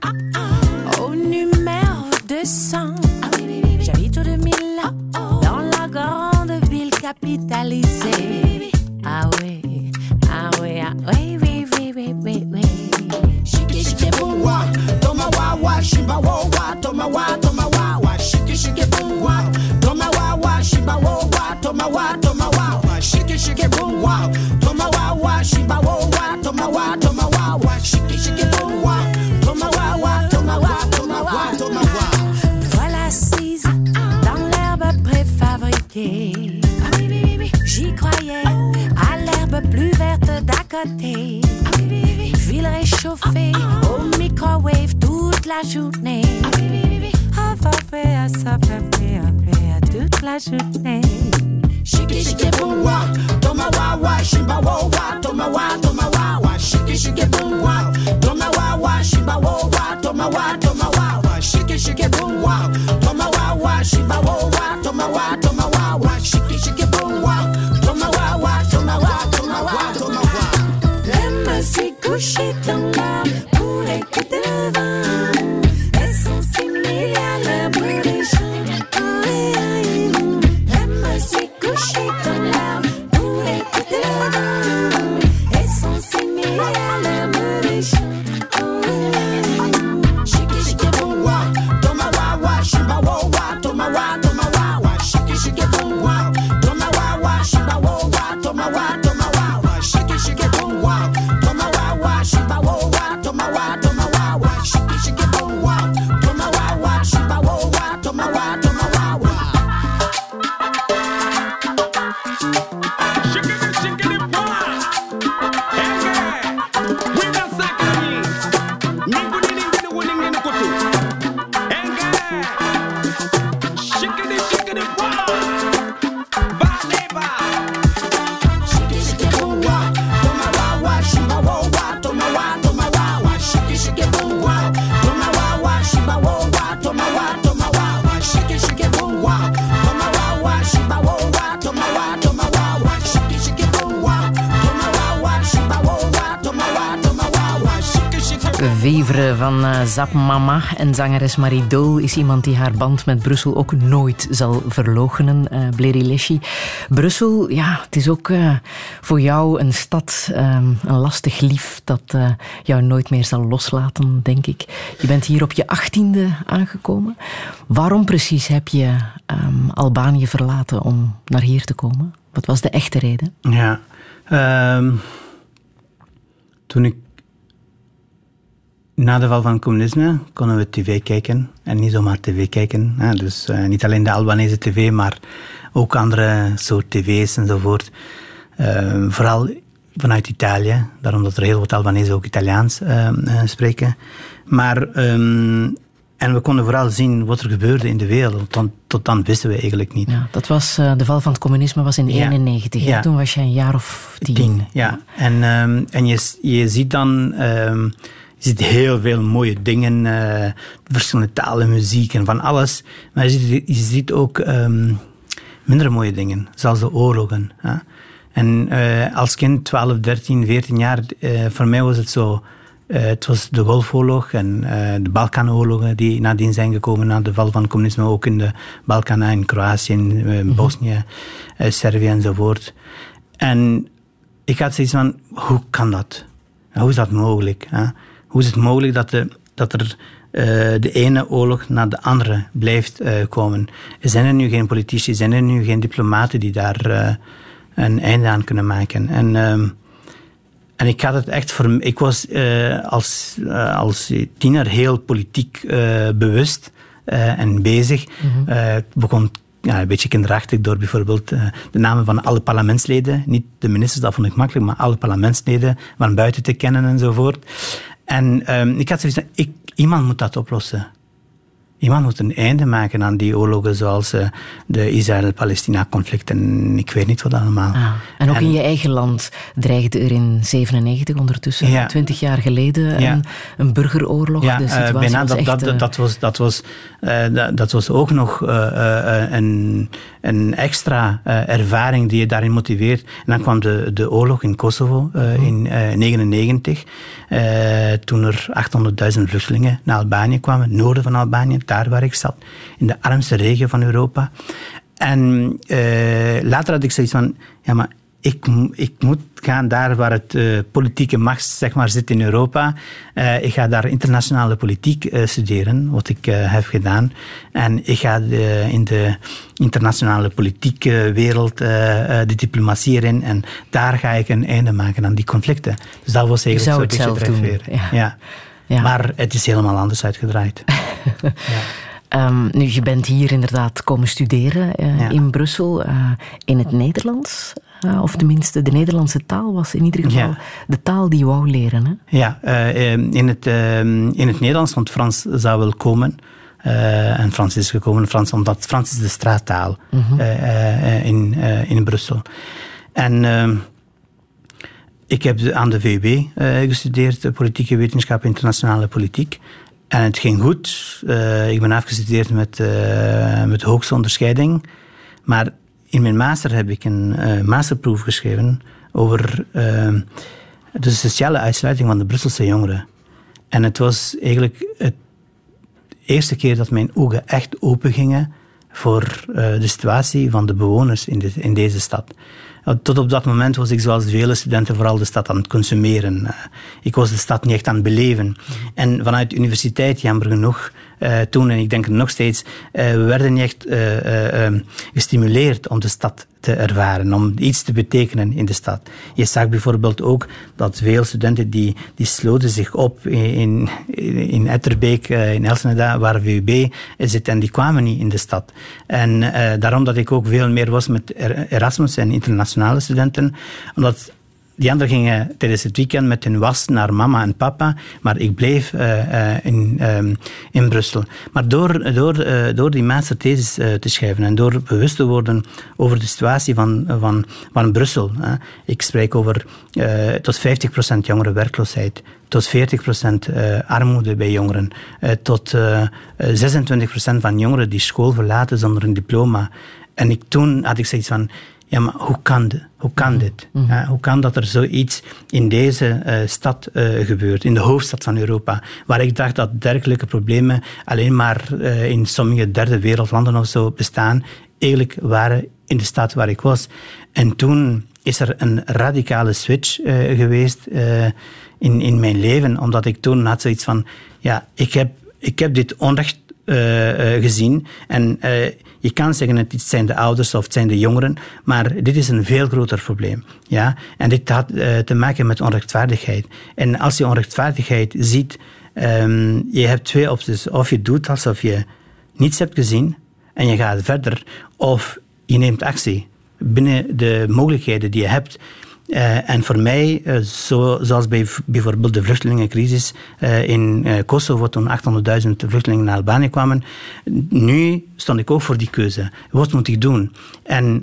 Zap Mama en zangeres Marie Dole is iemand die haar band met Brussel ook nooit zal verloochenen, eh Bleri. Brussel, ja, het is ook eh, voor jou een stad, eh, een lastig lief dat eh, jou nooit meer zal loslaten, denk ik. Je bent hier op je achttiende aangekomen. Waarom precies heb je ehm, Albanië verlaten om naar hier te komen? Wat was de echte reden? Ja. ehm, toen ik na de val van het communisme konden we tv kijken. En niet zomaar tv kijken. Hè. Dus eh, niet alleen de Albanese tv, maar ook andere soort tv's enzovoort. Ehm, vooral vanuit Italië. Daarom dat er heel wat Albanese ook Italiaans ehm, eh, spreken. Maar... ehm, en we konden vooral zien wat er gebeurde in de wereld. Tot, tot dan wisten we eigenlijk niet. Ja, dat was, eh, de val van het communisme was in Ja. 1991. hè? Ja. Toen was jij een jaar of tien. Tien, ja. En, en je, je ziet dan je ziet heel veel mooie dingen, eh, verschillende talen, muziek en van alles. Maar je ziet, je ziet ook ehm, minder mooie dingen, zoals de oorlogen. Hè? En eh, als kind, 12, 13, 14 jaar, eh, voor mij was het zo. het was de Golfoorlog en de Balkanoorlogen die nadien zijn gekomen na de val van het communisme, ook in de Balkan, in Kroatië, in eh, Bosnië, Servië enzovoort. En ik had zoiets van, hoe kan dat? Hoe is dat mogelijk? Hè? Hoe is het mogelijk dat, de, dat er eh, de ene oorlog na de andere blijft eh, komen? Zijn er nu geen politici, zijn er nu geen diplomaten die daar eh, een einde aan kunnen maken? En, ehm, en ik had het echt voor Ik was als, als tiener heel politiek bewust en bezig. Het begon ja, een beetje kinderachtig door bijvoorbeeld de namen van alle parlementsleden. Niet de ministers, dat vond ik makkelijk, maar alle parlementsleden van buiten te kennen enzovoort. En ehm, ik had zoiets van, ik, iemand moet dat oplossen. Iemand moet een einde maken aan die oorlogen zoals eh, de Israël-Palestina-conflict en ik weet niet wat allemaal. Ah, en ook En- in je eigen land dreigde er in 97 ondertussen, Ja. 20 jaar geleden, Ja. een, een burgeroorlog. Ja, de eh, situatie bijna was dat, echt, dat, eh, dat, was, dat, was, dat, dat was ook nog een, een extra ervaring die je daarin motiveert. En dan kwam de, de oorlog in Kosovo Mhm. in 1999, toen er 800.000 vluchtelingen naar Albanië kwamen, noorden van Albanië, daar waar ik zat, in de armste regio van Europa. En eh, later had ik zoiets van, ja maar ik, ik moet gaan daar waar het eh, politieke macht zeg maar, zit in Europa. Eh, ik ga daar internationale politiek studeren, wat ik heb gedaan. En ik ga de- in de internationale politieke wereld de diplomatie erin. En daar ga ik een einde maken aan die conflicten. Dus dat was eigenlijk het beetje zelf doen, ja. Ja. Ja. Maar het is helemaal anders uitgedraaid. Ehm, nu, je bent hier inderdaad komen studeren uh, in Brussel uh, in het Nederlands. Uh, of tenminste, de Nederlandse taal was in ieder geval ja. de taal die je wou leren. Hè? Ja, in, het, ehm, in het Nederlands, want Frans zou wel komen. en Frans is gekomen, Frans, omdat Frans is de straattaal -hmm. in, in Brussel. En ehm, ik heb aan de VUB uh, gestudeerd, politieke wetenschap, internationale politiek. En het ging goed. Uh, ik ben afgestudeerd met, met hoogste onderscheiding. Maar in mijn master heb ik een masterproef geschreven over de sociale uitsluiting van de Brusselse jongeren. En het was eigenlijk het eerste keer dat mijn ogen echt open gingen voor de situatie van de bewoners de, in deze stad. Tot op dat moment was ik zoals vele studenten vooral de stad aan het consumeren. Eh, ik was de stad niet echt aan het beleven. En vanuit de universiteit, jammer genoeg, uh, toen, en ik denk nog steeds, uh, we werden niet echt uh, gestimuleerd om de stad te ervaren, om iets te betekenen in de stad. Je zag bijvoorbeeld ook dat veel studenten die, die sloten zich op in, in, in Etterbeek, in Elsneda, waar VUB zit, en die kwamen niet in de stad. En daarom dat ik ook veel meer was met Erasmus en internationale studenten, omdat die anderen gingen tijdens het weekend met hun was naar mama en papa, maar ik bleef uh, uh, in, um, in Brussel. Maar door, door, uh, door die masterthesis te schrijven en door bewust te worden over de situatie van, van, van Brussel. ik spreek over tot 50% jongerenwerkloosheid, tot 40% armoede bij jongeren, tot 26% van jongeren die school verlaten zonder een diploma. En ik, toen had ik zoiets van, ja, maar hoe kan, de, hoe kan mhm. dit? Mm -hmm. hoe kan dat er zoiets in deze uh, stad uh, gebeurt, in de hoofdstad van Europa, waar ik dacht dat dergelijke problemen alleen maar uh, in sommige derde wereldlanden of zo bestaan, eigenlijk waren in de stad waar ik was. En toen is er een radicale switch geweest in, in mijn leven, omdat ik toen had zoiets van, ja, ik heb, ik heb dit onrecht gezien en je kan zeggen het zijn de ouders of het zijn de jongeren, maar dit is een veel groter probleem. Ja? En dit had uh, te maken met onrechtvaardigheid. En als je onrechtvaardigheid ziet, um, je hebt twee opties. Of je doet alsof je niets hebt gezien en je gaat verder, of je neemt actie binnen de mogelijkheden die je hebt. Uh, en voor mij, uh, zo, zoals bij bijvoorbeeld de vluchtelingencrisis uh, in Kosovo, toen 800.000 vluchtelingen naar Albanië kwamen, nu stond ik ook voor die keuze. Wat moet ik doen? En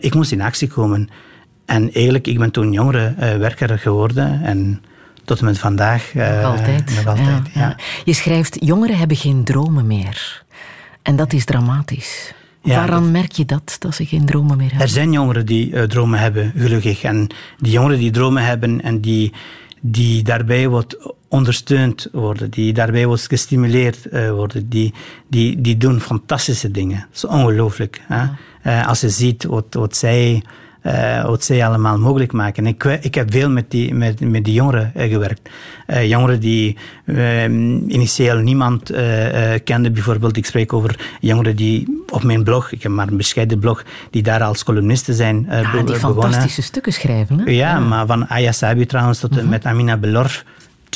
ik moest in actie komen. En eigenlijk, ik ben toen jongere werker geworden en tot en met vandaag. nog altijd. Nog altijd ja, ja. Je schrijft, jongeren hebben geen dromen meer. En dat is dramatisch. Ja, Waaraan merk je dat, dat ze geen dromen meer hebben? Er zijn jongeren die uh, dromen hebben, gelukkig. En die jongeren die dromen hebben en die, die daarbij wat ondersteund worden, die daarbij wat gestimuleerd uh, worden, die, die, die doen fantastische dingen. Dat is ongelooflijk. Ja. Uh, als je ziet wat, wat zij uh, wat zij allemaal mogelijk maken. Ik, ik heb veel met die, met, met die jongeren uh, gewerkt. Uh, jongeren die initieel niemand kende, bijvoorbeeld. Ik spreek over jongeren die op mijn blog, ik heb maar een bescheiden blog, die daar als columnisten zijn ja, die fantastische stukken schrijven. Hè? Ja, ja, maar van Aya Sabi trouwens tot -huh. met Amina Belorf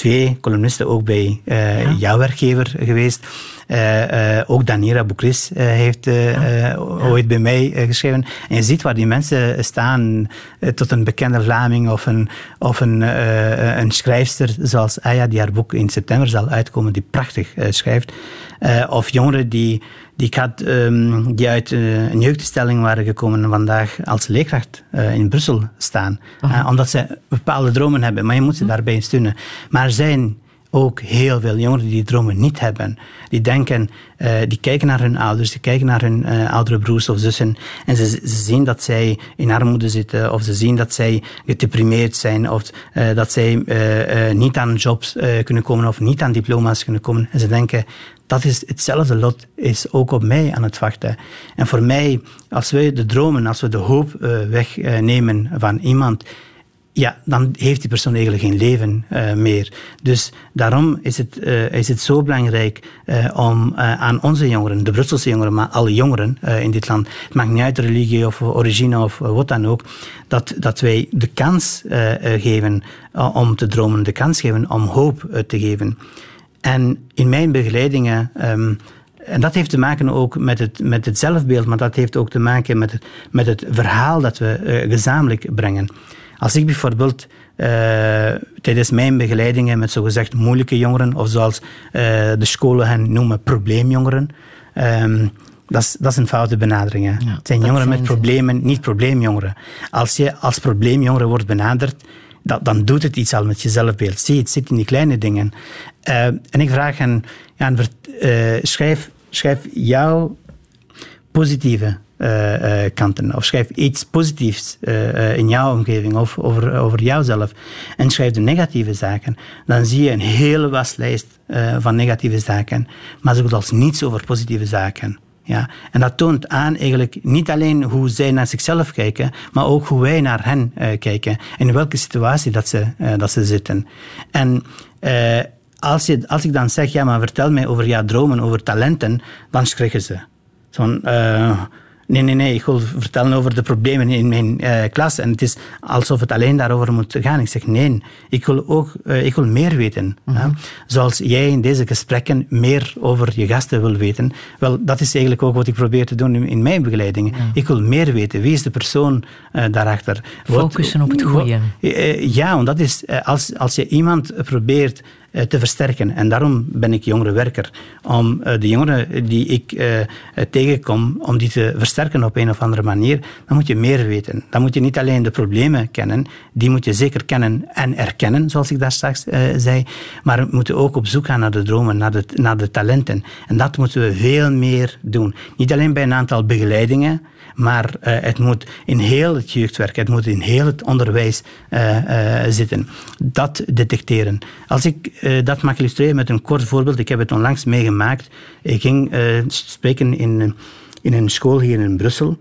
twee columnisten ook bij uh, ja. jouw werkgever geweest. Uh, uh, ook Danira Boukris heeft ja. ooit bij mij geschreven. En je ziet waar die mensen staan, tot een bekende Vlaming of een, of een, een schrijfster zoals Aya, die haar boek in september zal uitkomen, die prachtig schrijft. of jongeren die, ik had, um, die uit uh, een jeugdstelling waren gekomen en vandaag als leerkracht uh, in Brussel staan. Uh, omdat ze bepaalde dromen hebben, maar je moet ze hm. daarbij steunen. Maar er zijn ook heel veel jongeren die dromen niet hebben. Die denken, die kijken naar hun ouders, die kijken naar hun oudere broers of zussen en ze, ze, zien dat zij in armoede zitten of ze zien dat zij gedeprimeerd zijn of dat zij niet aan jobs kunnen komen of niet aan diploma's kunnen komen. En ze denken, dat is hetzelfde lot is ook op mij aan het wachten. En voor mij, als wij de dromen, als we de hoop uh, wegnemen van iemand, ja, dan heeft die persoon eigenlijk geen leven uh, meer. Dus daarom is het, is het zo belangrijk om aan onze jongeren, de Brusselse jongeren, maar alle jongeren in dit land, het maakt niet uit religie of origine of wat dan ook, dat, dat wij de kans geven om te dromen, de kans geven om hoop te geven. En in mijn begeleidingen um, en dat heeft te maken ook met het, met het zelfbeeld, maar dat heeft ook te maken met het, met het verhaal dat we uh, gezamenlijk brengen. Als ik bijvoorbeeld uh, tijdens mijn begeleidingen met zogezegd moeilijke jongeren, of zoals uh, de scholen hen noemen, probleemjongeren, um, dat is, dat is een foute benadering. Ja, het zijn jongeren zijn met problemen, niet probleemjongeren. Als je als probleemjongere wordt benaderd, dat, dan doet het iets al met je zelfbeeld. Zie, het zit in die kleine dingen. Uh, en ik vraag hen, ja, schrijf, schrijf jouw positieve uh, kanten. Of schrijf iets positiefs in jouw omgeving of over, over jouzelf. En schrijf de negatieve zaken. Dan zie je een hele waslijst van negatieve zaken. Maar zo goed als niets over positieve zaken. Ja, en dat toont aan eigenlijk niet alleen hoe zij naar zichzelf kijken, maar ook hoe wij naar hen kijken. En in welke situatie dat ze, dat ze zitten. En als, je, als ik dan zeg, ja, maar vertel mij over jouw dromen, over talenten, dan schrikken ze. Zo'n, nee, nee, nee, ik wil vertellen over de problemen in mijn uh, klas. En het is alsof het alleen daarover moet gaan. Ik zeg, nee, ik wil ook uh, ik wil meer weten. Mm -hmm. Zoals jij in deze gesprekken meer over je gasten wil weten. Wel, dat is eigenlijk ook wat ik probeer te doen in, in mijn begeleiding. Ja. Ik wil meer weten. Wie is de persoon daarachter? Focussen op het goede. ja, want dat is, als, als je iemand probeert te versterken. En daarom ben ik jongerenwerker. Om uh, de jongeren die ik uh, tegenkom, om die te versterken op een of andere manier, dan moet je meer weten. Dan moet je niet alleen de problemen kennen, die moet je zeker kennen en erkennen, zoals ik daar straks zei, maar we moeten ook op zoek gaan naar de dromen, naar de, naar de talenten. En dat moeten we veel meer doen. Niet alleen bij een aantal begeleidingen, maar uh, het moet in heel het jeugdwerk, het moet in heel het onderwijs uh, uh, zitten. Dat detecteren. Als ik dat mag illustreren met een kort voorbeeld, ik heb het onlangs meegemaakt. Ik ging spreken in, in een school hier in Brussel.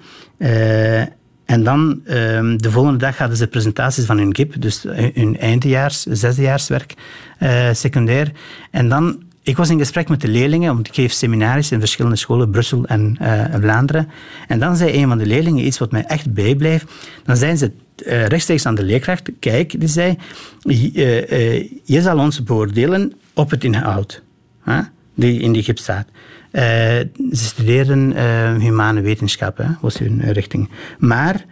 En dan ehm, de volgende dag hadden ze presentaties van hun GIP, dus hun eindejaars, zesdejaarswerk, secundair. En dan ik was in gesprek met de leerlingen, want ik geef seminaries in verschillende scholen, Brussel en uh, Vlaanderen. En dan zei een van de leerlingen iets wat mij echt bijblijft. Dan zijn ze uh, rechtstreeks aan de leerkracht. Kijk, die zei, uh, je zal ons beoordelen op het inhoud. Huh? Die in die gips staat. ze studeerden humane wetenschappen, was hun richting. Maar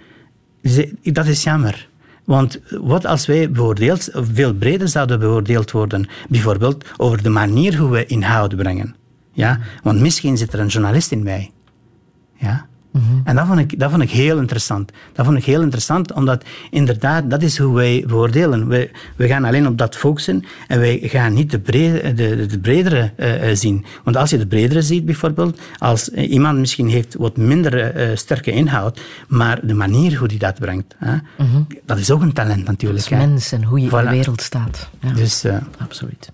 dat is jammer. Want wat als wij beoordeeld, veel breder zouden beoordeeld worden, bijvoorbeeld over de manier hoe we inhoud brengen. Ja? Want misschien zit er een journalist in mij. Ja? En dat vond, ik, dat vond ik heel interessant. Dat vond ik heel interessant, omdat inderdaad, dat is hoe wij beoordelen. We, we gaan alleen op dat focussen en wij gaan niet de, brede, de, de bredere uh, zien. Want als je de bredere ziet, bijvoorbeeld, als iemand misschien heeft wat minder uh, sterke inhoud, maar de manier hoe hij dat brengt, mm-hmm. dat is ook een talent natuurlijk. Als mens en hoe je voilà. in de wereld staat. Ja. Dus, uh, Absoluut.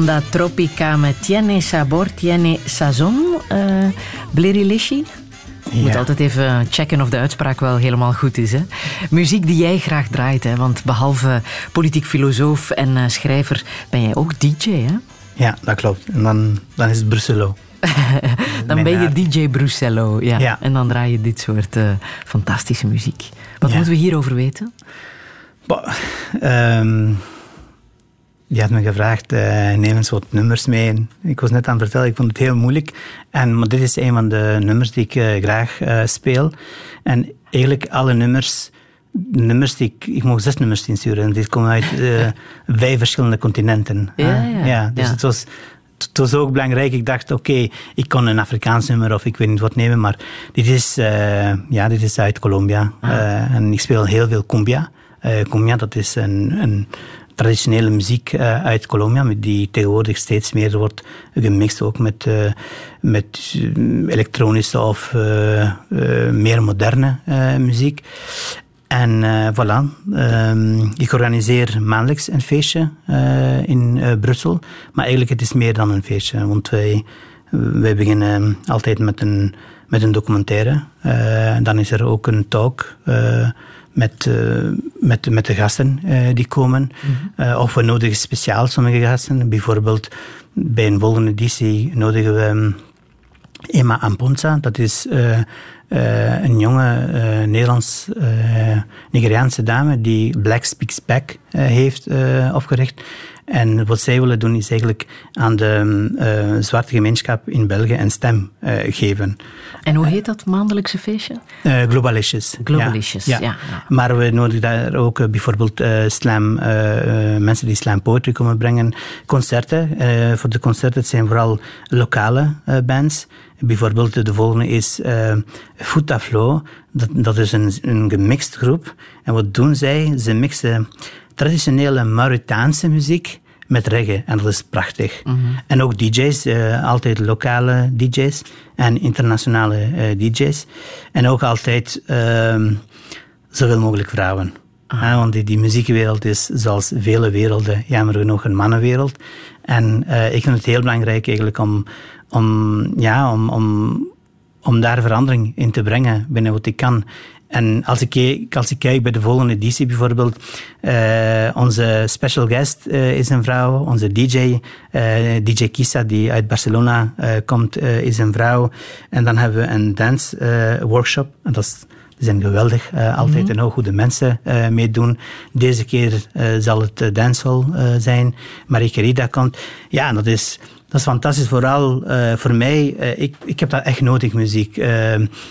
Onda Tropica me tiene sabor, tiene sazon. Uh, Blerileshi? Je moet altijd even checken of de uitspraak wel helemaal goed is. Hè? Muziek die jij graag draait, hè? want behalve politiek filosoof en uh, schrijver ben jij ook DJ, hè? Ja, dat klopt. En dan, dan is het Brusselo. dan ben je DJ Bruxello, ja. ja. En dan draai je dit soort uh, fantastische muziek. Wat ja. moeten we hierover weten? Bah, um, die had me gevraagd, uh, neem eens wat nummers mee. Ik was net aan het vertellen, ik vond het heel moeilijk. En, maar dit is een van de nummers die ik uh, graag uh, speel. En eigenlijk alle nummers, nummers die ik, ik mocht zes nummers insturen. Die komen uit vijf verschillende continenten. Ja, ja. ja dus ja. het was het was ook belangrijk. Ik dacht, oké, okay, ik kon een Afrikaans nummer of ik weet niet wat nemen, maar dit is, ja, dit is uit Colombia. Ah. En ik speel heel veel cumbia. Uh, cumbia, dat is een, een traditionele muziek uit Colombia, die tegenwoordig steeds meer wordt gemixt, ook met, met elektronische of meer moderne muziek. En uh, voilà, um, ik organiseer maandelijks een feestje in Brussel. Maar eigenlijk het is meer dan een feestje, want wij, wij beginnen altijd met een, met een documentaire. dan is er ook een talk met, met, met de gasten die komen. Mm-hmm. of we nodigen speciaal sommige gasten. Bijvoorbeeld bij een volgende editie nodigen we um, Emma Amponza, dat is een jonge uh, Nederlands uh, Nigeriaanse dame die Black Speaks Back heeft opgericht. En wat zij willen doen is eigenlijk aan de zwarte gemeenschap in België een stem geven. En hoe heet dat maandelijkse feestje? Globalicious. Globalicious, ja. ja. ja. ja. Maar we nodigen daar ook bijvoorbeeld slam, mensen die slam poetry komen brengen. Concerten. voor de concerten zijn vooral lokale bands. Bijvoorbeeld de volgende is uh, Futaflo. Dat, dat is een, een gemixt groep. En wat doen zij? Ze mixen traditionele Mauritaanse muziek met reggae. En dat is prachtig. En ook DJ's, uh, altijd lokale DJ's en internationale uh, DJ's. En ook altijd uh, zoveel mogelijk vrouwen. Ah. want die, die muziekwereld is, zoals vele werelden, jammer genoeg een mannenwereld. En uh, ik vind het heel belangrijk eigenlijk om, om, ja, om, om, om daar verandering in te brengen binnen wat ik kan. En als ik, als ik kijk bij de volgende editie bijvoorbeeld, uh, onze special guest uh, is een vrouw, onze DJ, uh, DJ Kisa die uit Barcelona komt, is een vrouw. En dan hebben we een dance workshop, en dat is die zijn geweldig, uh, altijd mm -hmm. en ook goede mensen uh, meedoen. Deze keer uh, zal het dancehall zijn. Marie Querida komt. Ja, en dat is, dat is fantastisch. Vooral voor mij, ik, ik heb dat echt nodig, muziek.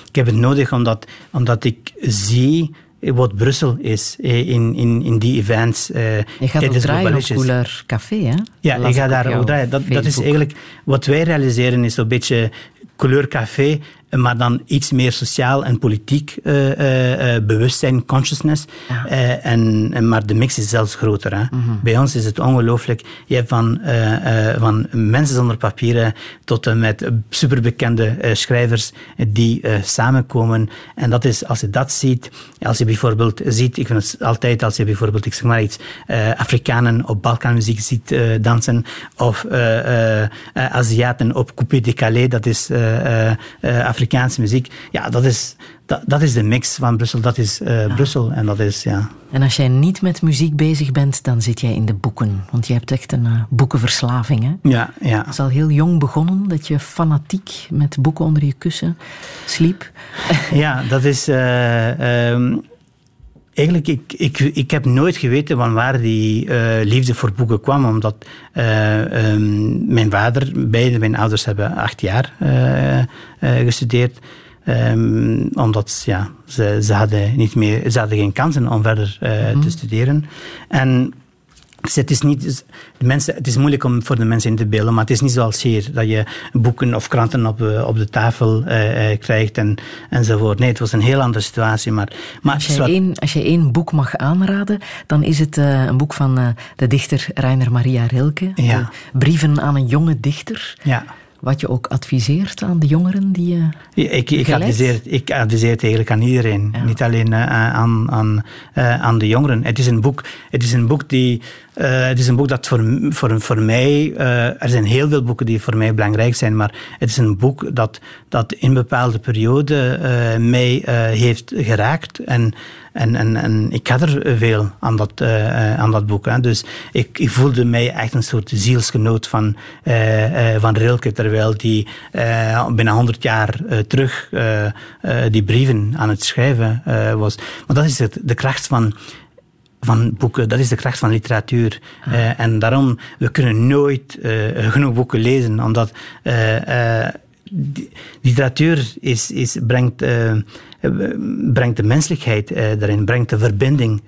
ik heb het nodig omdat, omdat ik zie wat Brussel is in, in, in die events. Je gaat ook draaien op Couleur Café, hè? Ja, ik ga daar ook draaien. Dat, dat is eigenlijk... Wat wij realiseren is een beetje Couleur Café, maar dan iets meer sociaal en politiek uh, uh, bewustzijn, consciousness. Ja. en, en, maar de mix is zelfs groter. Hè. Mm -hmm. Bij ons is het ongelooflijk. Je hebt van, van mensen zonder papieren tot en met superbekende schrijvers die samenkomen. En dat is, als je dat ziet, als je bijvoorbeeld ziet, ik vind het altijd als je bijvoorbeeld, ik zeg maar iets, Afrikanen op Balkanmuziek ziet dansen, of Aziaten op Coupé décalé, dat is Afrikaanse muziek. Ja, dat is, dat, dat is de mix van Brussel. Dat is uh, ja. Brussel. En dat is, ja. En als jij niet met muziek bezig bent, dan zit jij in de boeken. Want je hebt echt een uh, boekenverslaving, hè? Ja, ja. Het is al heel jong begonnen dat je fanatiek met boeken onder je kussen sliep. ja, dat is... Uh, um, Eigenlijk, ik, ik, ik heb nooit geweten van waar die uh, liefde voor boeken kwam, omdat uh, um, mijn vader, beide mijn ouders hebben acht jaar uh, gestudeerd. Um, omdat ja, ze, ze, hadden niet meer, ze hadden geen kansen om verder mm -hmm. te studeren. En dus het is, niet, de mensen, het is moeilijk om voor de mensen in te beelden, maar het is niet zoals hier, dat je boeken of kranten op, op de tafel uh, krijgt en, enzovoort. Nee, het was een heel andere situatie. Maar, maar als, je één, als je één boek mag aanraden, dan is het uh, een boek van uh, de dichter Rainer Maria Rilke. Ja. Brieven aan een jonge dichter. Ja. Wat je ook adviseert aan de jongeren die je. Ja, ik, ik, adviseer, ik adviseer het eigenlijk aan iedereen. Ja. Niet alleen uh, aan, aan, uh, aan de jongeren. Het is een boek, het is een boek die eh, het is een boek dat voor, voor, voor mij... eh, er zijn heel veel boeken die voor mij belangrijk zijn, maar het is een boek dat, dat in bepaalde periode eh, mij heeft geraakt. En, en, en, en ik had er veel aan dat, aan dat boek. Hè. Dus ik, ik voelde mij echt een soort zielsgenoot van, van Rilke, terwijl die bijna 100 jaar terug die brieven aan het schrijven was. Maar dat is de kracht van, van boeken, dat is de kracht van literatuur. Eh, en daarom, we kunnen nooit eh, genoeg boeken lezen, omdat eh, literatuur is, is, brengt, brengt de menselijkheid erin, brengt de verbinding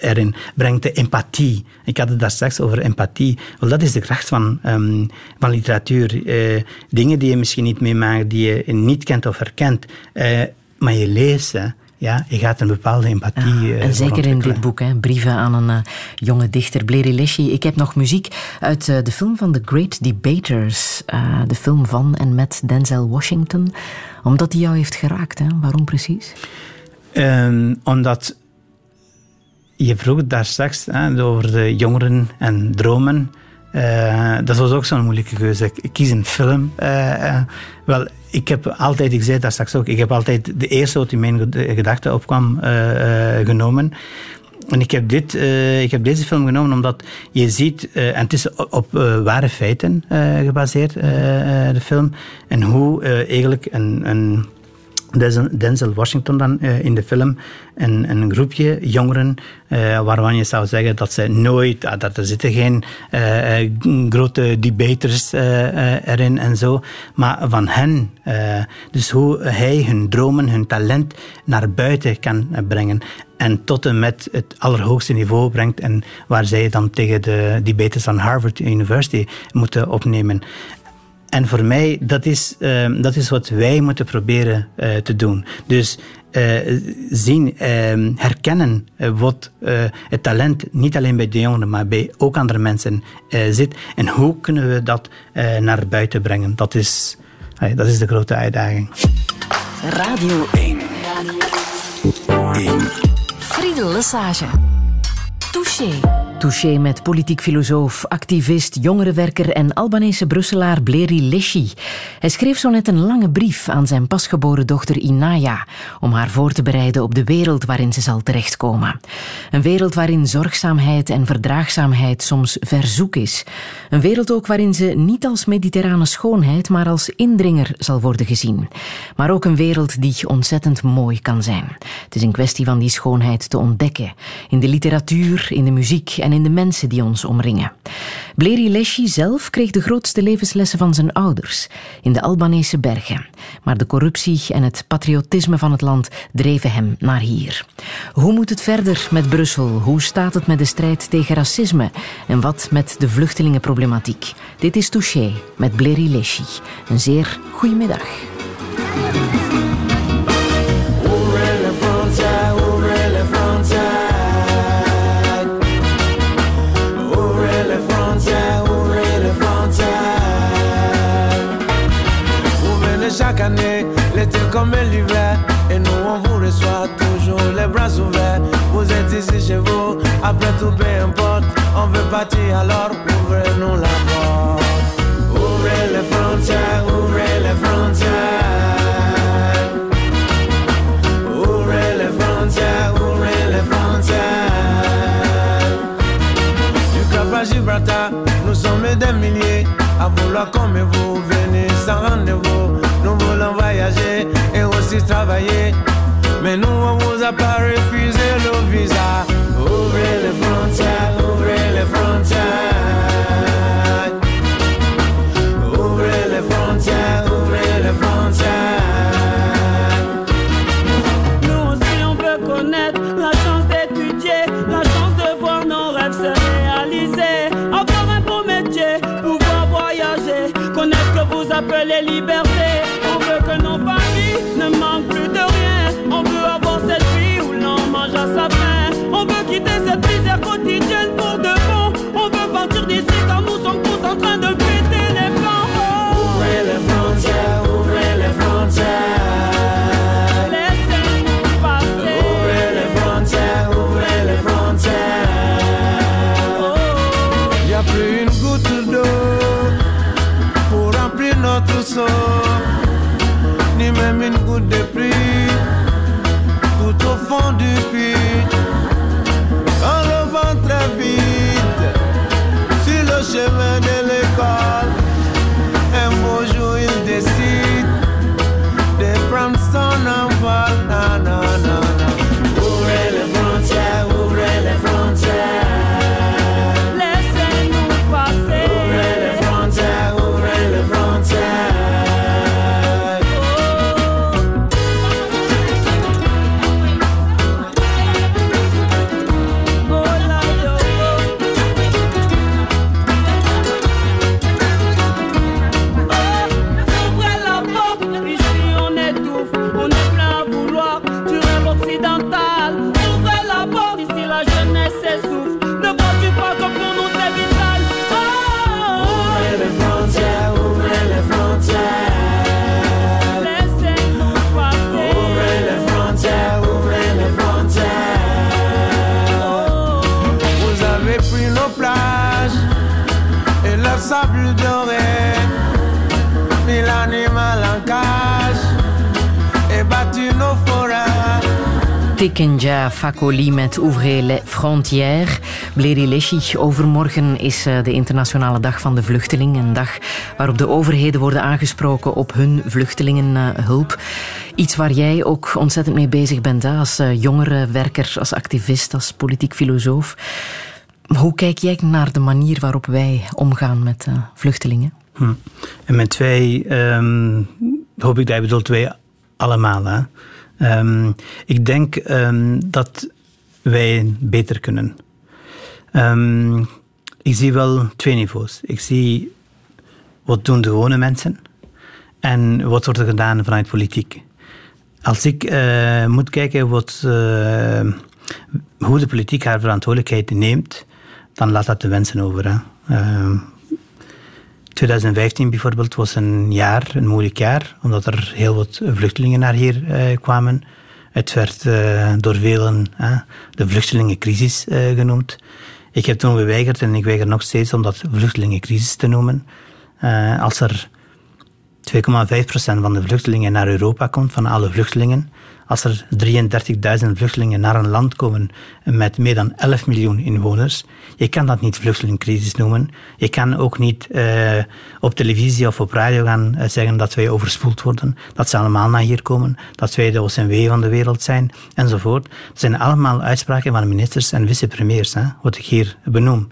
erin, brengt de empathie. Ik had het daar straks over empathie. Wel, dat is de kracht van, ehm, van literatuur. Dingen die je misschien niet meemaakt, die je niet kent of herkent, maar je leest ze. Ja, je gaat een bepaalde empathie. Ja, eh, en zeker in dit boek, hè, brieven aan een eh, jonge dichter, Bleri Leschi. Ik heb nog muziek uit eh, de film van The Great Debaters. de film van en met Denzel Washington. Omdat die jou heeft geraakt. Hè? Waarom precies? Ehm, omdat je vroeg daar straks hè, over de jongeren en dromen. Eh, dat was ook zo'n moeilijke keuze. Ik kies een film. Eh, eh, wel, ik heb altijd, ik zei daar straks ook, ik heb altijd de eerste wat in mijn ged- gedachten opkwam genomen. En ik heb, dit, ik heb deze film genomen omdat je ziet, en het is op, ware feiten gebaseerd, de film, en hoe eigenlijk een, een Denzel- Washington dan eh, in de film een, een groepje jongeren eh, waarvan je zou zeggen dat ze nooit, ah, dat er zitten geen eh, grote debaters erin en zo, maar van hen, dus hoe hij hun dromen, hun talent naar buiten kan brengen en tot en met het allerhoogste niveau brengt en waar zij dan tegen de debaters van Harvard University moeten opnemen. En voor mij, dat is, ehm, dat is wat wij moeten proberen eh, te doen. Dus eh, zien, ehm, herkennen eh, wat eh, het talent niet alleen bij de jongeren, maar bij ook andere mensen zit. En hoe kunnen we dat eh, naar buiten brengen? Dat is, dat is de grote uitdaging. Radio 1. Friedel Lesage. Touché. Touché met politiek filosoof, activist, jongerenwerker en Albanese Brusselaar Bleri Leschi. Hij schreef zo net een lange brief aan zijn pasgeboren dochter Inaya om haar voor te bereiden op de wereld waarin ze zal terechtkomen. Een wereld waarin zorgzaamheid en verdraagzaamheid soms verzoek is. Een wereld ook waarin ze niet als mediterrane schoonheid, maar als indringer zal worden gezien. Maar ook een wereld die ontzettend mooi kan zijn. Het is een kwestie van die schoonheid te ontdekken. In de literatuur, in de muziek en in de mensen die ons omringen. Bleri Leschi zelf kreeg de grootste levenslessen van zijn ouders in de Albanese bergen. Maar de corruptie en het patriotisme van het land dreven hem naar hier. Hoe moet het verder met Brussel? Hoe staat het met de strijd tegen racisme? En wat met de vluchtelingenproblematiek? Dit is Touché met Bleri Leschi. Een zeer goede middag. Partir alors ouvrez-nous la porte. Ouvrez les frontières, ouvrez les frontières. Ouvrez les frontières, ouvrez les frontières. Du Cap à Gibraltar, nous sommes des milliers à vouloir comme vous venir sans rendez-vous. Nous voulons voyager et aussi travailler. Mais nous, on chemin de Tikenja Fakoli met Ouvrez les frontières. Bleri Leshi, overmorgen is eh, de Internationale Dag van de Vluchteling. Een dag waarop de overheden worden aangesproken op hun vluchtelingenhulp. Iets waar jij ook ontzettend mee bezig bent, als eh, jongerenwerker, als activist, als politiek filosoof. Hoe kijk jij naar de manier waarop wij omgaan met eh, vluchtelingen? Hm. En met twee, ehm, hoop ik dat je bedoelt twee allemaal. Hè? Ehm, ik denk ehm, dat wij beter kunnen. Ehm, ik zie wel twee niveaus. Ik zie wat doen de gewone mensen en wat wordt er gedaan vanuit politiek. Als ik eh, moet kijken wat, eh, hoe de politiek haar verantwoordelijkheid neemt, dan laat dat de wensen over. Hè. 2015 bijvoorbeeld was een jaar, een moeilijk jaar, omdat er heel wat vluchtelingen naar hier eh, kwamen. Het werd eh, door velen eh, de vluchtelingencrisis genoemd. Ik heb toen geweigerd en ik weiger nog steeds om dat vluchtelingencrisis te noemen. Als er 2,5% van de vluchtelingen naar Europa komt, van alle vluchtelingen. Als er 33.000 vluchtelingen naar een land komen met meer dan 11 miljoen inwoners, je kan dat niet vluchtelingencrisis noemen. Je kan ook niet eh, op televisie of op radio gaan eh, zeggen dat wij overspoeld worden, dat ze allemaal naar hier komen, dat wij de OCMW van de wereld zijn, enzovoort. Het zijn allemaal uitspraken van ministers en vicepremiers, wat ik hier benoem.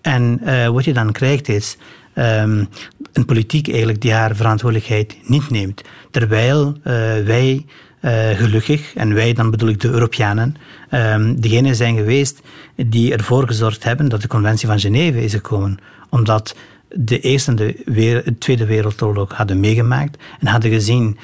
En eh, wat je dan krijgt is ehm, een politiek eigenlijk die haar verantwoordelijkheid niet neemt. Terwijl wij eh, gelukkig, en wij dan bedoel ik de Europeanen, ehm degene zijn geweest die ervoor gezorgd hebben dat de conventie van Genève is gekomen. Omdat de Eerste de, Tweede Wereldoorlog hadden meegemaakt en hadden gezien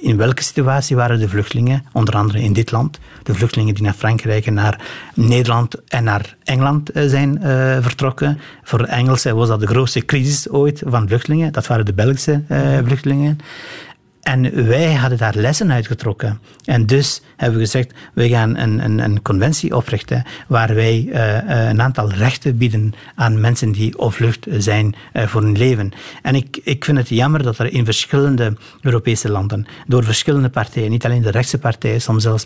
in welke situatie waren de vluchtelingen, onder andere in dit land, de vluchtelingen die naar Frankrijk en naar Nederland en naar Engeland eh, zijn eh, vertrokken. Voor de Engelsen was dat de grootste crisis ooit van vluchtelingen. Dat waren de Belgische vluchtelingen. En wij hadden daar lessen uitgetrokken. En dus hebben we gezegd, we gaan een, een, een conventie oprichten waar wij eh, eh, een aantal rechten bieden aan mensen die op vlucht zijn eh, voor hun leven. En ik, ik vind het jammer dat er in verschillende Europese landen, door verschillende partijen, niet alleen de rechtse partijen, soms zelfs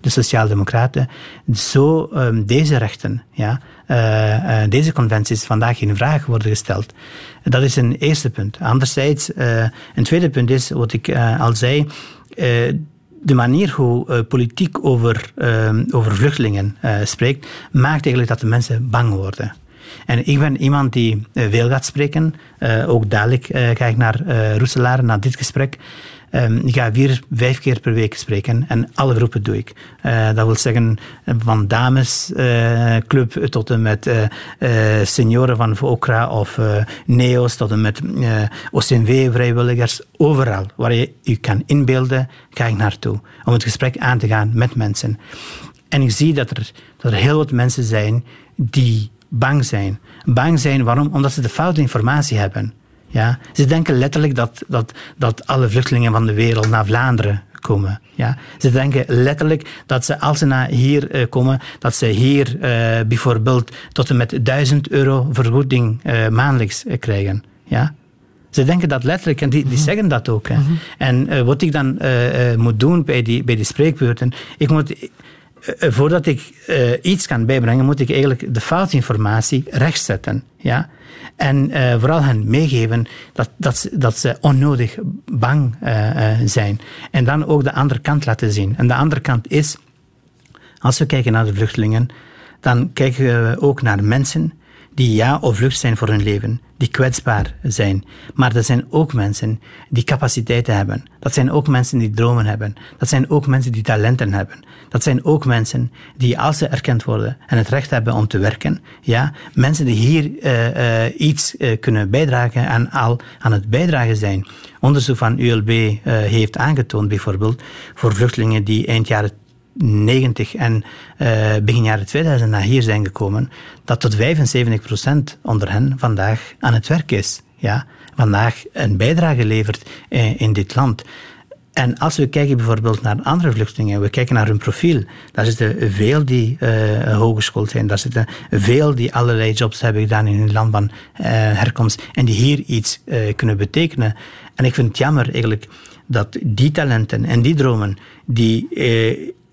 de Sociaaldemocraten, zo ehm, deze rechten, ja, deze conventies vandaag in vraag worden gesteld. Dat is een eerste punt. Anderzijds, eh, een tweede punt is, wat ik eh, al zei, eh, de manier hoe eh, politiek over, over vluchtelingen spreekt, maakt eigenlijk dat de mensen bang worden. En ik ben iemand die veel gaat spreken. Ook dadelijk ik naar Roeselaar, na dit gesprek. Ehm, ik ga vier, vijf keer per week spreken en alle groepen doe ik. Eh, dat wil zeggen eh, van damesclub tot en met eh, eh, senioren van VOCRA of eh, NEO's tot en met eh, OCMW-vrijwilligers. Overal waar je je kan inbeelden, ga ik naartoe om het gesprek aan te gaan met mensen. En ik zie dat er, er heel wat mensen zijn die bang zijn. Bang zijn waarom? Omdat ze de foute informatie hebben. Ja? Ze denken letterlijk dat, dat, dat alle vluchtelingen van de wereld naar Vlaanderen komen. Ja? Ze denken letterlijk dat ze, als ze naar hier eh, komen, dat ze hier eh, bijvoorbeeld tot en met 1000 euro vergoeding eh, maandelijks krijgen. Ja? Ze denken dat letterlijk en die, die zeggen dat ook. Hè. En wat ik dan moet doen bij die, bij die spreekbeurten, ik moet, voordat ik iets kan bijbrengen, moet ik eigenlijk de foutinformatie rechtzetten. Ja? En eh, vooral hen meegeven dat, dat, ze, dat ze onnodig bang eh, eh, zijn. En dan ook de andere kant laten zien. En de andere kant is, als we kijken naar de vluchtelingen, dan kijken we ook naar mensen die ja op vlucht zijn voor hun leven, die kwetsbaar zijn. Maar dat zijn ook mensen die capaciteiten hebben. Dat zijn ook mensen die dromen hebben. Dat zijn ook mensen die talenten hebben. Dat zijn ook mensen die, als ze erkend worden en het recht hebben om te werken, ja, mensen die hier eh, eh, iets eh, kunnen bijdragen en al aan het bijdragen zijn. Onderzoek van ULB heeft aangetoond, bijvoorbeeld, voor vluchtelingen die eind jaren 90 en eh, begin jaren 2000 naar hier zijn gekomen, dat tot 75% onder hen vandaag aan het werk is. Ja? Vandaag een bijdrage levert eh, in dit land. En als we kijken bijvoorbeeld naar andere vluchtelingen, we kijken naar hun profiel, daar zitten veel die uh, hogeschoold zijn, daar zitten veel die allerlei jobs hebben gedaan in hun land van herkomst en die hier iets kunnen betekenen. En ik vind het jammer eigenlijk dat die talenten en die dromen die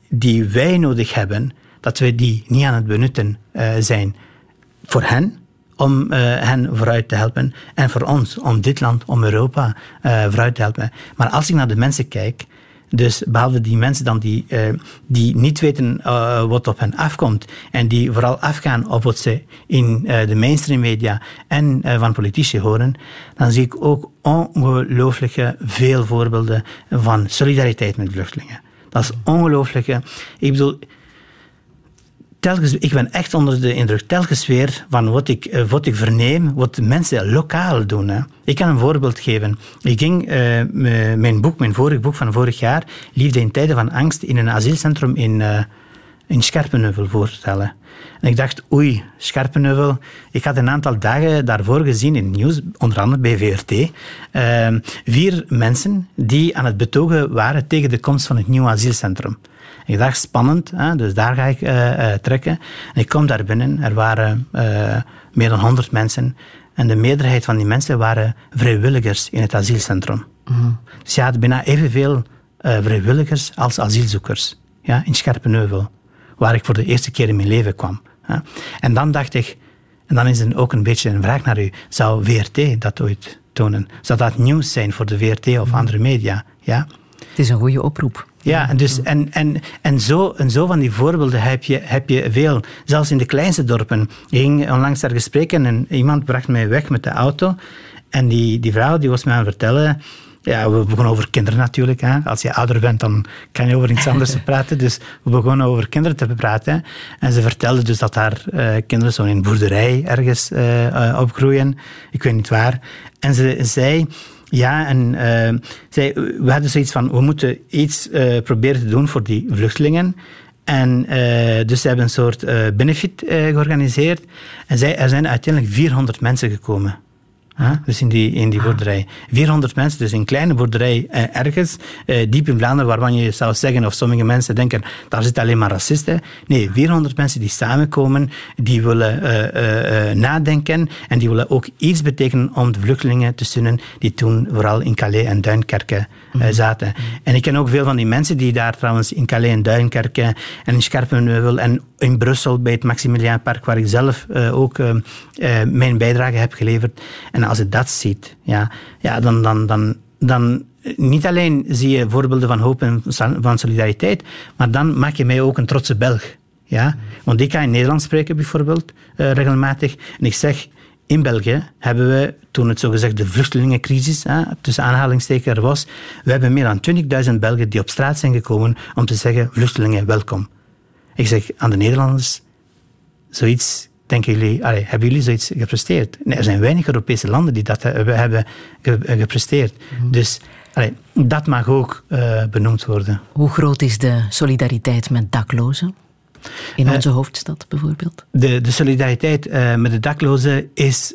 die wij nodig hebben, dat we die niet aan het benutten uh, zijn. Voor hen, om uh, hen vooruit te helpen. En voor ons, om dit land, om Europa uh, vooruit te helpen. Maar als ik naar de mensen kijk, dus behalve die mensen dan die, die niet weten wat op hen afkomt en die vooral afgaan op wat ze in de mainstream media en van politici horen, dan zie ik ook ongelooflijke veel voorbeelden van solidariteit met vluchtelingen. Dat is ongelooflijk. Ik bedoel, telkens, ik ben echt onder de indruk, telkens weer van wat ik, wat ik verneem, wat mensen lokaal doen. Hè. Ik kan een voorbeeld geven. Ik ging uh, mijn boek, mijn vorig boek van vorig jaar, Liefde in tijden van angst, in een asielcentrum in, uh, in Scherpenheuvel voorstellen. En ik dacht, oei, Scherpenheuvel. Ik had een aantal dagen daarvoor gezien in het nieuws, onder andere bij VRT, uh, vier mensen die aan het betogen waren tegen de komst van het nieuwe asielcentrum. Ik dacht, spannend, hè, dus daar ga ik uh, uh, trekken. En ik kom daar binnen, er waren uh, meer dan 100 mensen. En de meerderheid van die mensen waren vrijwilligers in het asielcentrum. Mm-hmm. Dus je had bijna evenveel vrijwilligers als asielzoekers ja, in Scherpenheuvel waar ik voor de eerste keer in mijn leven kwam. En dan dacht ik, en dan is er ook een beetje een vraag naar u, zou VRT dat ooit tonen? Zou dat nieuws zijn voor de VRT of andere media? Ja? Het is een goede oproep. Ja, en, dus, en, en, en, zo, en zo van die voorbeelden heb je, heb je veel. Zelfs in de kleinste dorpen. Ik ging onlangs daar gesprekken en iemand bracht mij weg met de auto. En die, die vrouw die was mij aan het vertellen ja, we begonnen over kinderen natuurlijk. Hè. Als je ouder bent, dan kan je over iets anders praten. Dus we begonnen over kinderen te praten. En ze vertelde dus dat haar uh, kinderen zo in een boerderij ergens uh, uh, opgroeien. Ik weet niet waar. En ze zei... Ja, en uh, zij, we hadden zoiets van, we moeten iets uh, proberen te doen voor die vluchtelingen. En uh, dus ze hebben een soort benefit georganiseerd. En zij, er zijn uiteindelijk 400 mensen gekomen. Huh? Dus in die, in die boerderij. 400 mensen, dus een kleine boerderij eh, ergens, eh, diep in Vlaanderen, waarvan je zou zeggen, of sommige mensen denken, daar zitten alleen maar racisten. Nee, 400 mensen die samenkomen, die willen uh, nadenken en die willen ook iets betekenen om de vluchtelingen te steunen die toen vooral in Calais en Duinkerken mm-hmm. zaten. En ik ken ook veel van die mensen die daar trouwens in Calais en Duinkerken en in Scherpenheuvel en in Brussel bij het Maximiliaanpark, waar ik zelf ook mijn bijdrage heb geleverd. En als je dat ziet, ja, ja dan, dan, dan, dan niet alleen zie je voorbeelden van hoop en van solidariteit, maar dan maak je mij ook een trotse Belg. Ja? Want ik kan in Nederlands spreken bijvoorbeeld, uh, regelmatig. En ik zeg, in België hebben we, toen het zogezegd vluchtelingencrisis, tussen aanhalingstekens er was, we hebben meer dan 20.000 Belgen die op straat zijn gekomen om te zeggen, vluchtelingen, welkom. Ik zeg aan de Nederlanders, zoiets denken jullie, allee, hebben jullie zoiets gepresteerd? Nee, er zijn weinig Europese landen die dat hebben, gepresteerd. Mm. Dus allee, dat mag ook uh, benoemd worden. Hoe groot is de solidariteit met daklozen? In onze uh, hoofdstad bijvoorbeeld? De, de solidariteit uh, met de daklozen is,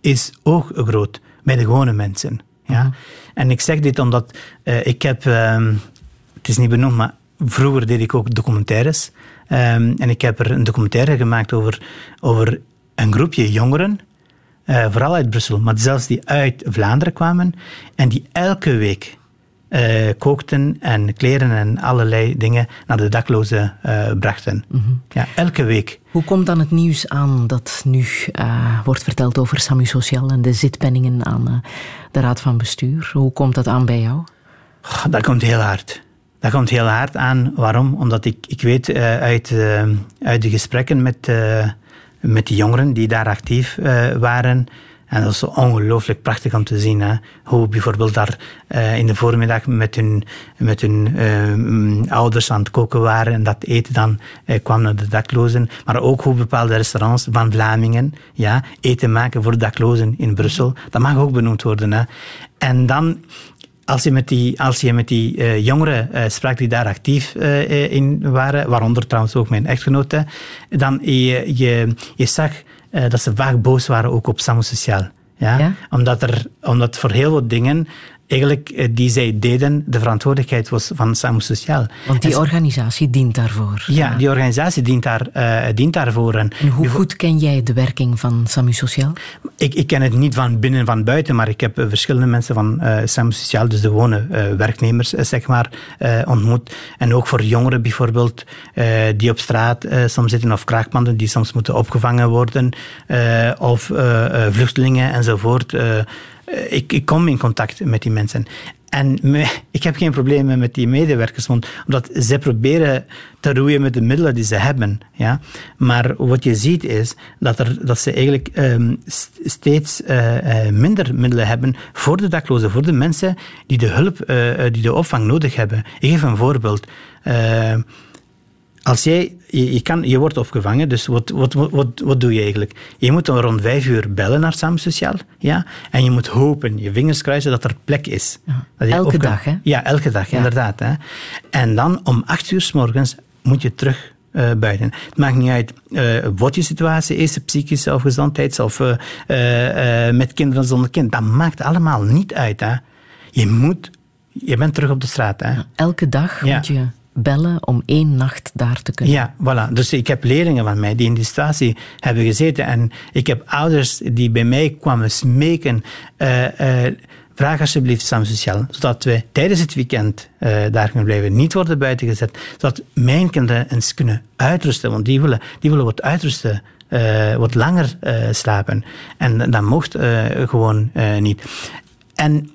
is ook groot. Met de gewone mensen. Ja? Mm. En ik zeg dit omdat ik heb, het is niet benoemd, maar vroeger deed ik ook documentaires. Um, en ik heb er een documentaire gemaakt over, over een groepje jongeren eh, vooral uit Brussel, maar zelfs die uit Vlaanderen kwamen en die elke week eh, kookten en kleren en allerlei dingen naar de daklozen eh, brachten. Ja, elke week. Hoe komt dan het nieuws aan dat nu wordt verteld over Samu Sociaal en de zitpenningen aan de Raad van Bestuur? Hoe komt dat aan bij jou? Dat komt heel hard. Dat komt heel hard aan. Waarom? Omdat ik, ik weet eh, uit, eh, uit de gesprekken met, eh, met die jongeren die daar actief waren. En dat is ongelooflijk prachtig om te zien. Hè? Hoe bijvoorbeeld daar in de voormiddag met hun, met hun ouders aan het koken waren. En dat eten dan kwam naar de daklozen. Maar ook hoe bepaalde restaurants van Vlamingen ja, eten maken voor daklozen in Brussel. Dat mag ook benoemd worden. Hè? En dan als je met die, als je met die eh, jongeren eh, sprak die daar actief eh, in waren, waaronder trouwens ook mijn echtgenote, dan je, je, je zag dat ze vaak boos waren ook op Samen Sociaal. Ja? Ja? Omdat, er, omdat voor heel wat dingen eigenlijk eh, die zij deden, de verantwoordelijkheid was van Samen Sociaal. Want die En- organisatie dient daarvoor. ja, die organisatie dient, daar, eh, dient daarvoor. En En hoe goed ken jij de werking van Samu Sociaal? Ik, ik ken het niet van binnen en van buiten, maar ik heb eh, verschillende mensen van uh, Samen Sociaal, dus de gewone werknemers, zeg maar, ontmoet. En ook voor jongeren bijvoorbeeld, die op straat soms zitten, of kraakpanden die soms moeten opgevangen worden, of vluchtelingen enzovoort. Eh, ik, ik kom in contact met die mensen. En ik heb geen problemen met die medewerkers, want, omdat zij proberen te roeien met de middelen die ze hebben. Ja? Maar wat je ziet is dat, er, dat ze eigenlijk ehm, st- steeds eh, eh, minder middelen hebben voor de daklozen, voor de mensen die de hulp, die de opvang nodig hebben. Ik geef een voorbeeld. Als jij, je, je, kan, je wordt opgevangen, dus wat, wat, wat, wat, doe je eigenlijk? Je moet dan rond vijf uur bellen naar Samen Sociaal, ja? en je moet hopen, je vingers kruisen dat er plek is. Dat Elke dag, hè? Ja, elke dag, inderdaad. Hè? En dan om acht uur s morgens moet je terug eh, buiten. Het maakt niet uit eh, wat je situatie is, psychische of gezondheids, of eh, met kinderen zonder kind. Dat maakt allemaal niet uit. Hè? Je moet, je bent terug op de straat. Hè? Elke dag Ja. moet je bellen om één nacht daar te kunnen. Ja, voilà. Dus ik heb leerlingen van mij die in die situatie hebben gezeten. En ik heb ouders die bij mij kwamen smeken. eh, eh, vraag alsjeblieft Samen Sociaal, zodat we tijdens het weekend eh, daar kunnen blijven. Niet worden buiten gezet. Zodat mijn kinderen eens kunnen uitrusten. Want die willen, die willen wat uitrusten. wat langer slapen. En dat mocht gewoon niet. En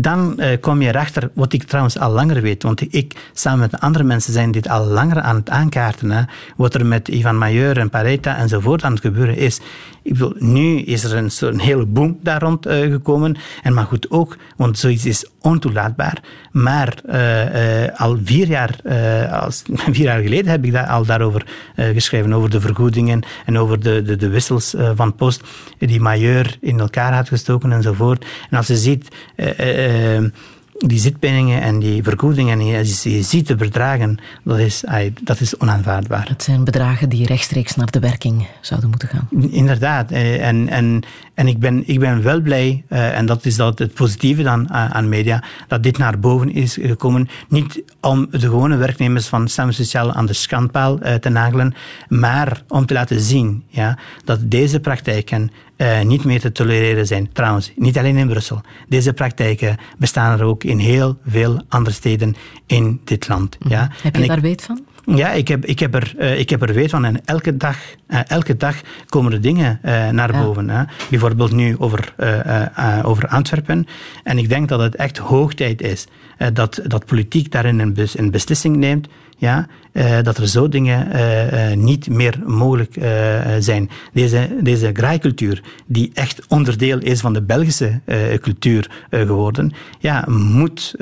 dan eh, kom je erachter, wat ik trouwens al langer weet, want ik samen met andere mensen zijn dit al langer aan het aankaarten, wat er met Ivan Majeur en Pareta enzovoort aan het gebeuren is. Ik bedoel, nu is er een, soort- hele boom daar rond eh, gekomen, en maar goed ook, want zoiets is ontoelaatbaar. Maar eh, eh, al vier jaar, als, vier jaar geleden heb ik daar, al daarover geschreven, over de vergoedingen en over de, de, de wissels van post die Majeur in elkaar had gestoken enzovoort. En als je ziet... die zitpenningen en die vergoedingen, en je, ziet de bedragen, dat is, dat is onaanvaardbaar. Het zijn bedragen die rechtstreeks naar de werking zouden moeten gaan. Inderdaad. eh, En, en, en ik, ben, ik ben wel blij, eh, en dat is dat het positieve dan aan aan media, dat dit naar boven is gekomen. Niet om de gewone werknemers van Samen Sociaal aan de schandpaal eh, te nagelen, maar om te laten zien ja, dat deze praktijken eh, niet meer te tolereren zijn. Trouwens, niet alleen in Brussel. Deze praktijken bestaan er ook in heel veel andere steden in dit land. Ja. Heb En je ik- daar weet van? Ja, ik heb, ik heb, er, eh, ik heb er weet van. En elke dag, eh, elke dag komen er dingen eh, naar Ja. boven. Hè. Bijvoorbeeld nu over, over Antwerpen. En ik denk dat het echt hoog tijd is dat, dat politiek daarin een, bes- een beslissing neemt. Ja, eh, dat er zo dingen eh, eh, niet meer mogelijk zijn. Deze, deze graaikultuur, die echt onderdeel is van de Belgische cultuur geworden, ja, moet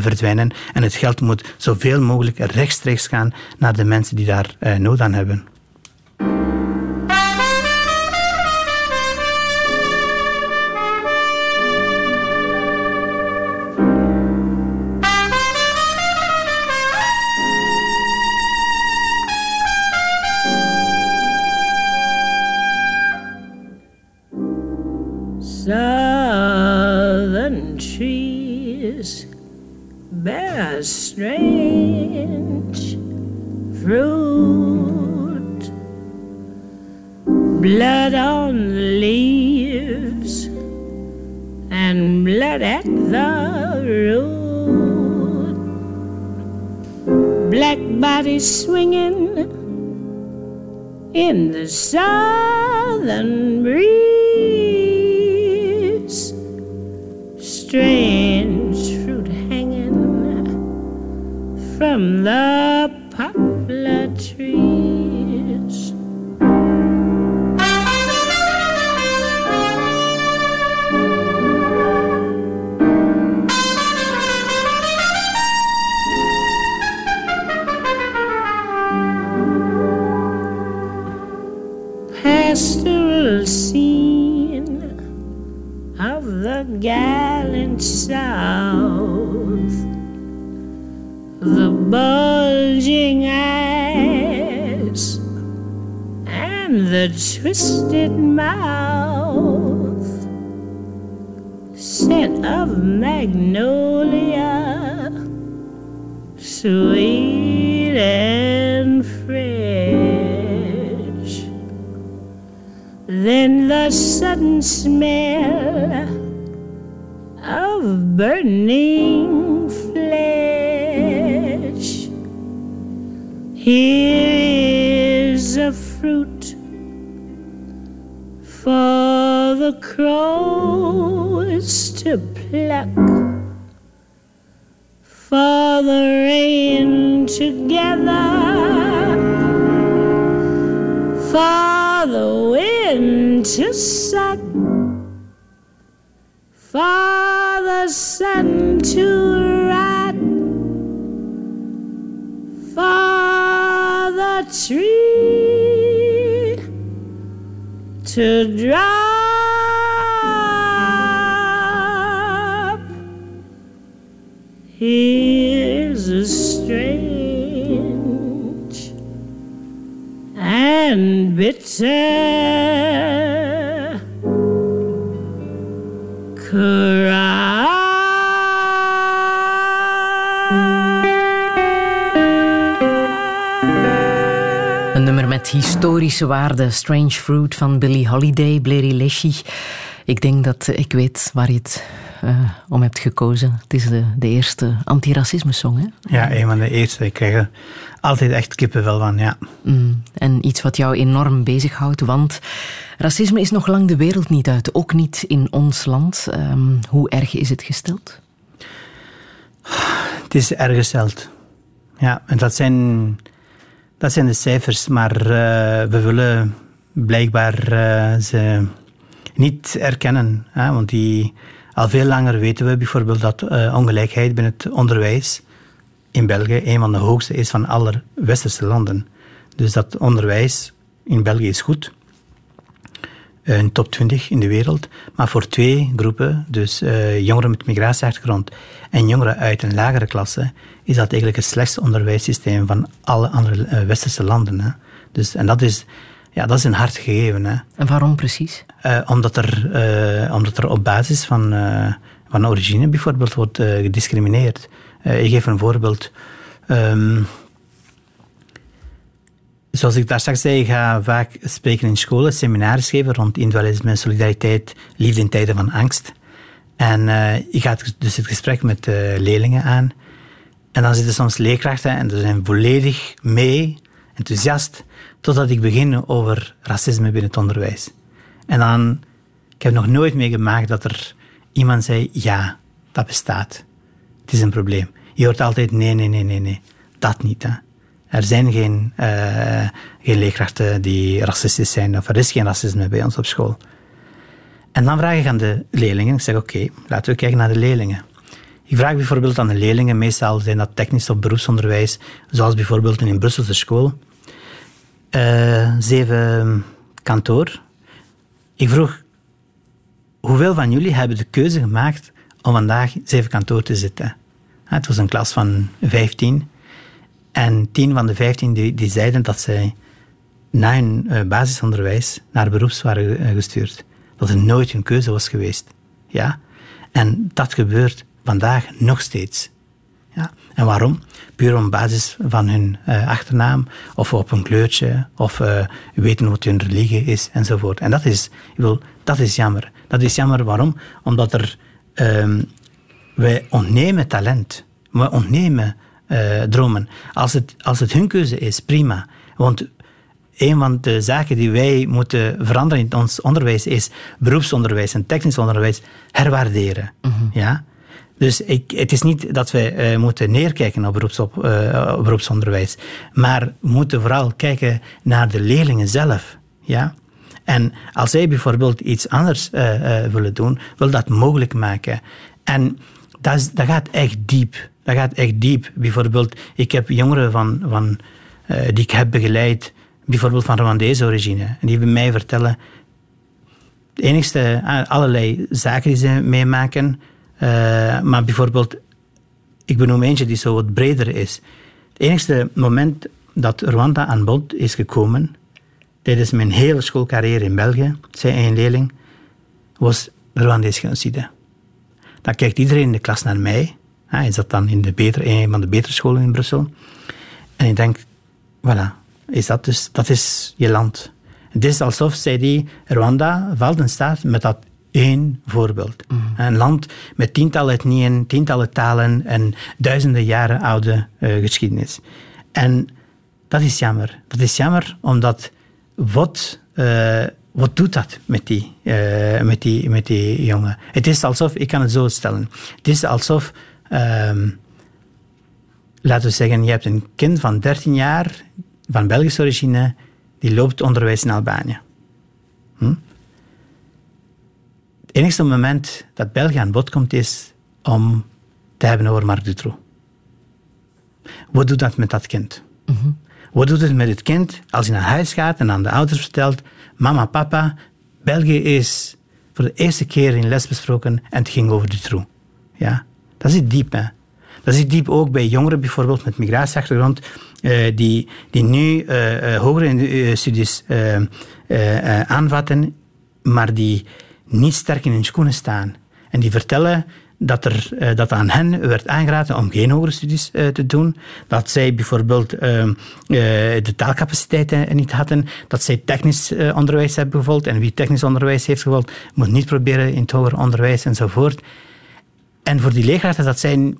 verdwijnen. En het geld moet zoveel mogelijk rechtstreeks gaan naar de mensen die daar nood aan hebben. Southern trees bear strange fruit, blood on the leaves and blood at the root. Black bodies swinging in the southern breeze. Strange fruit hanging from the poplar trees. Crows to pluck, for the rain to gather, for the wind to suck. For the sun to rot, for the tree to drop. Here's a strange and bitter Een nummer met historische waarde. Strange Fruit van Billie Holiday, Blairy Leshy. Ik denk dat ik weet waar het eh, om hebt gekozen. Het is de, de eerste antiracisme-song, hè? Ja, een van de eerste. Ik krijg er altijd echt kippenvel van, ja. Mm, en iets wat jou enorm bezighoudt, want racisme is nog lang de wereld niet uit. Ook niet in ons land. Ehm, hoe erg is het gesteld? Het is erg gesteld. Ja, en dat zijn, dat zijn de cijfers, maar eh, we willen blijkbaar eh, ze niet erkennen. Hè, want die, al veel langer weten we bijvoorbeeld dat eh, ongelijkheid binnen het onderwijs in België een van de hoogste is van alle westerse landen. Dus dat onderwijs in België is goed. Een top 20 in de wereld. Maar voor twee groepen, dus eh, jongeren met migratieachtergrond en jongeren uit een lagere klasse, is dat eigenlijk het slechtste onderwijssysteem van alle andere eh, westerse landen. Hè. Dus, en dat is, ja, dat is een hard gegeven. Hè. En waarom precies? Eh, omdat, er, eh, omdat er op basis van, eh, van origine bijvoorbeeld wordt gediscrimineerd. Ik geef een voorbeeld. Ehm, zoals ik daar straks zei, ik ga vaak spreken in scholen, seminars geven rond individualisme, solidariteit, liefde in tijden van angst. En ik ga dus het gesprek met leerlingen aan. En dan zitten soms leerkrachten en ze zijn volledig mee, enthousiast, totdat ik begin over racisme binnen het onderwijs. En dan, ik heb nog nooit meegemaakt dat er iemand zei, ja, dat bestaat. Het is een probleem. Je hoort altijd, nee, nee, nee, nee, nee. Dat niet. Er zijn geen, eh, geen leerkrachten die racistisch zijn, of er is geen racisme bij ons op school. En dan vraag ik aan de leerlingen, ik zeg oké, laten we kijken naar de leerlingen. Ik vraag bijvoorbeeld aan de leerlingen, meestal zijn dat technisch of beroepsonderwijs, zoals bijvoorbeeld in een Brusselse school. Eh, zeven kantoor. Ik vroeg, hoeveel van jullie hebben de keuze gemaakt om vandaag zeven kantoor te zitten? Het was een klas van 15. En tien van de 15 die, die zeiden dat zij na hun eh, basisonderwijs naar beroeps waren eh, gestuurd. Dat het nooit hun keuze was geweest. Ja? En dat gebeurt vandaag nog steeds. Ja. En waarom? Puur op basis van hun eh, achternaam of op een kleurtje of eh, weten wat hun religie is enzovoort. En dat is, ik wil, dat is jammer. Dat is jammer waarom? Omdat er, ehm, wij ontnemen talent. We ontnemen eh, dromen. Als het, als het hun keuze is, prima. Want een van de zaken die wij moeten veranderen in ons onderwijs is beroepsonderwijs en technisch onderwijs herwaarderen. Ja? Dus het is niet dat we eh, moeten neerkijken eh, op beroepsonderwijs, maar we moeten vooral kijken naar de leerlingen zelf. Ja? En als zij bijvoorbeeld iets anders eh, willen doen, wil dat mogelijk maken. En dat, dat gaat echt diep. Dat gaat echt diep. Bijvoorbeeld, ik heb jongeren van, van, die ik heb begeleid, bijvoorbeeld van Rwandese origine, en die bij mij vertellen de enigste, allerlei zaken die ze meemaken, maar bijvoorbeeld, ik benoem eentje die zo wat breder is. Het enigste moment dat Rwanda aan bod is gekomen, tijdens mijn hele schoolcarrière in België, zei een leerling, was de Rwandese genocide. Dan kijkt iedereen in de klas naar mij. Hij zat dan in de beter, een van de betere scholen in Brussel. En ik denk, voilà, is dat, dus, dat is je land. Het is alsof, zei die, Rwanda valt in staat met dat één voorbeeld. Een land met tientallen etnieën, tientallen talen en duizenden jaren oude eh, geschiedenis. En dat is jammer. Dat is jammer omdat wat, eh, wat doet dat met die, eh, met, die, met die jongen? Het is alsof, ik kan het zo stellen, het is alsof, ehm, laten we zeggen, je hebt een kind van 13 jaar, van Belgische origine, die loopt onderwijs in Albanië. Hm? Het enigste moment dat België aan bod komt is om te hebben over Marc Dutroux. Wat doet dat met dat kind? Wat doet het met het kind als hij naar huis gaat en aan de ouders vertelt: Mama, papa, België is voor de eerste keer in les besproken en het ging over Dutroux. Ja? Dat zit diep, hè? Dat zit diep ook bij jongeren bijvoorbeeld met migratieachtergrond, eh, die, die nu eh, eh, hogere studies aanvatten, maar die niet sterk in hun schoenen staan. En die vertellen dat, er, eh, dat aan hen werd aangeraden om geen hogere studies eh, te doen. Dat zij bijvoorbeeld eh, eh, de taalcapaciteiten niet hadden. Dat zij technisch onderwijs hebben gevolgd. En wie technisch onderwijs heeft gevolgd, moet niet proberen in het hoger onderwijs enzovoort. En voor die leerkrachten, dat zijn...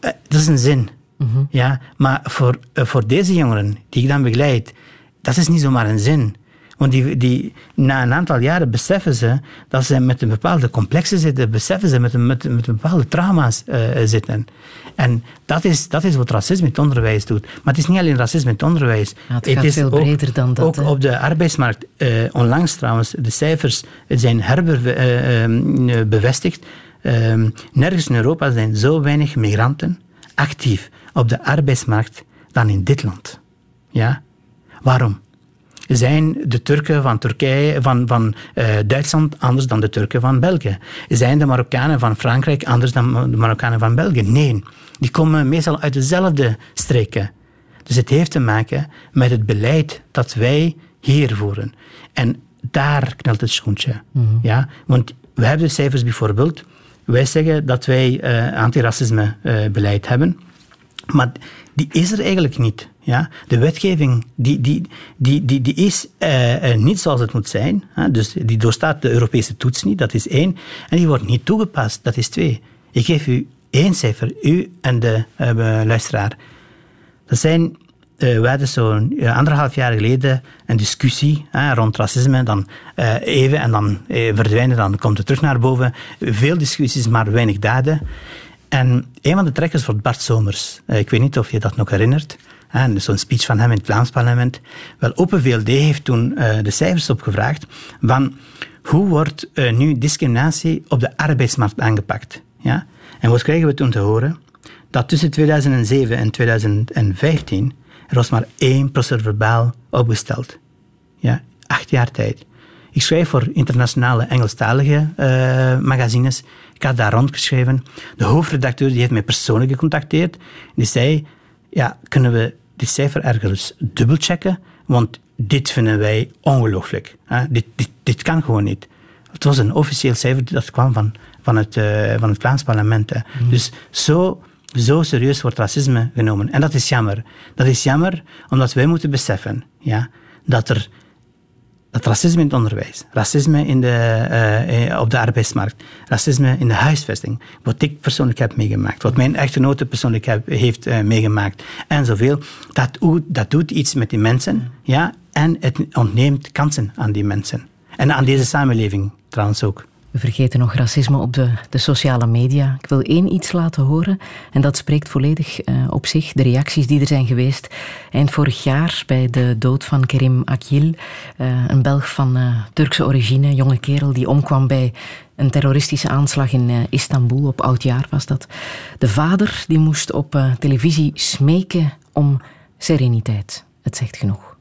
dat is een zin. Ja, maar voor, voor deze jongeren, die ik dan begeleid, dat is niet zomaar een zin. Want die, die, na een aantal jaren beseffen ze dat ze met een bepaalde complexen zitten, beseffen ze met, een, met, met bepaalde trauma's eh, zitten. En dat is, dat is wat racisme in het onderwijs doet. Maar het is niet alleen racisme in het onderwijs. Ja, het is veel ook- breder dan dat, Ook hè. op de arbeidsmarkt, eh, onlangs trouwens, de cijfers zijn herbevestigd. Ehm, nergens in Europa zijn zo weinig migranten actief op de arbeidsmarkt dan in dit land. Ja? Waarom? Zijn de Turken van Turkije, van, van eh, Duitsland anders dan de Turken van België? Zijn de Marokkanen van Frankrijk anders dan de Marokkanen van België? Nee, die komen meestal uit dezelfde streken. Dus het heeft te maken met het beleid dat wij hier voeren. En daar knelt het schoentje. Ja? Want we hebben de cijfers bijvoorbeeld. Wij zeggen dat wij eh antiracisme-beleid hebben. Maar die is er eigenlijk niet. Ja? De wetgeving die, die, die, die, die is eh, niet zoals het moet zijn. Dus die doorstaat de Europese toets niet, dat is één. En die wordt niet toegepast, dat is twee. Ik geef u één cijfer, u en de eh, luisteraar. Dat zijn, eh we hadden zo'n eh, anderhalf jaar geleden een discussie rond racisme. Dan even en dan verdwijnen, dan komt het terug naar boven. Veel discussies, maar weinig daden. En een van de trekkers wordt Bart Somers. Ik weet niet of je dat nog herinnert. Hè, Zo'n speech van hem in het Vlaams parlement. Wel, Open VLD heeft toen eh, de cijfers opgevraagd van hoe wordt eh, nu discriminatie op de arbeidsmarkt aangepakt. Ja? En wat krijgen we toen te horen? Dat tussen 2007 en 2015 er was maar één procedurverbaal opgesteld. Ja, acht jaar tijd. Ik schrijf voor internationale Engelstalige eh, magazines. Ik had daar rondgeschreven. De hoofdredacteur die heeft mij persoonlijk gecontacteerd. Die zei, ja, kunnen we die cijfer ergens dubbelchecken? Want dit vinden wij ongelooflijk. hè. Dit, dit, dit kan gewoon niet. Het was een officieel cijfer dat kwam van, van, het, eh, van het Vlaams parlement. hè. Dus zo Zo serieus wordt racisme genomen. En dat is jammer. Dat is jammer omdat wij moeten beseffen ja, dat er dat racisme in het onderwijs, racisme in de, eh, eh, op de arbeidsmarkt, racisme in de huisvesting, wat ik persoonlijk heb meegemaakt, wat mijn echtgenote persoonlijk heb, heeft uh, meegemaakt en zoveel, dat, dat doet iets met die mensen ja, en het ontneemt kansen aan die mensen. En aan deze samenleving trouwens ook. We vergeten nog racisme op de, de sociale media. Ik wil één iets laten horen en dat spreekt volledig uh, op zich. De reacties die er zijn geweest eind vorig jaar bij de dood van Kerim Akil, uh, een Belg van uh, Turkse origine, jonge kerel die omkwam bij een terroristische aanslag in Istanbul. Op oudjaar was dat. De vader die moest op televisie smeken om sereniteit. Het zegt genoeg.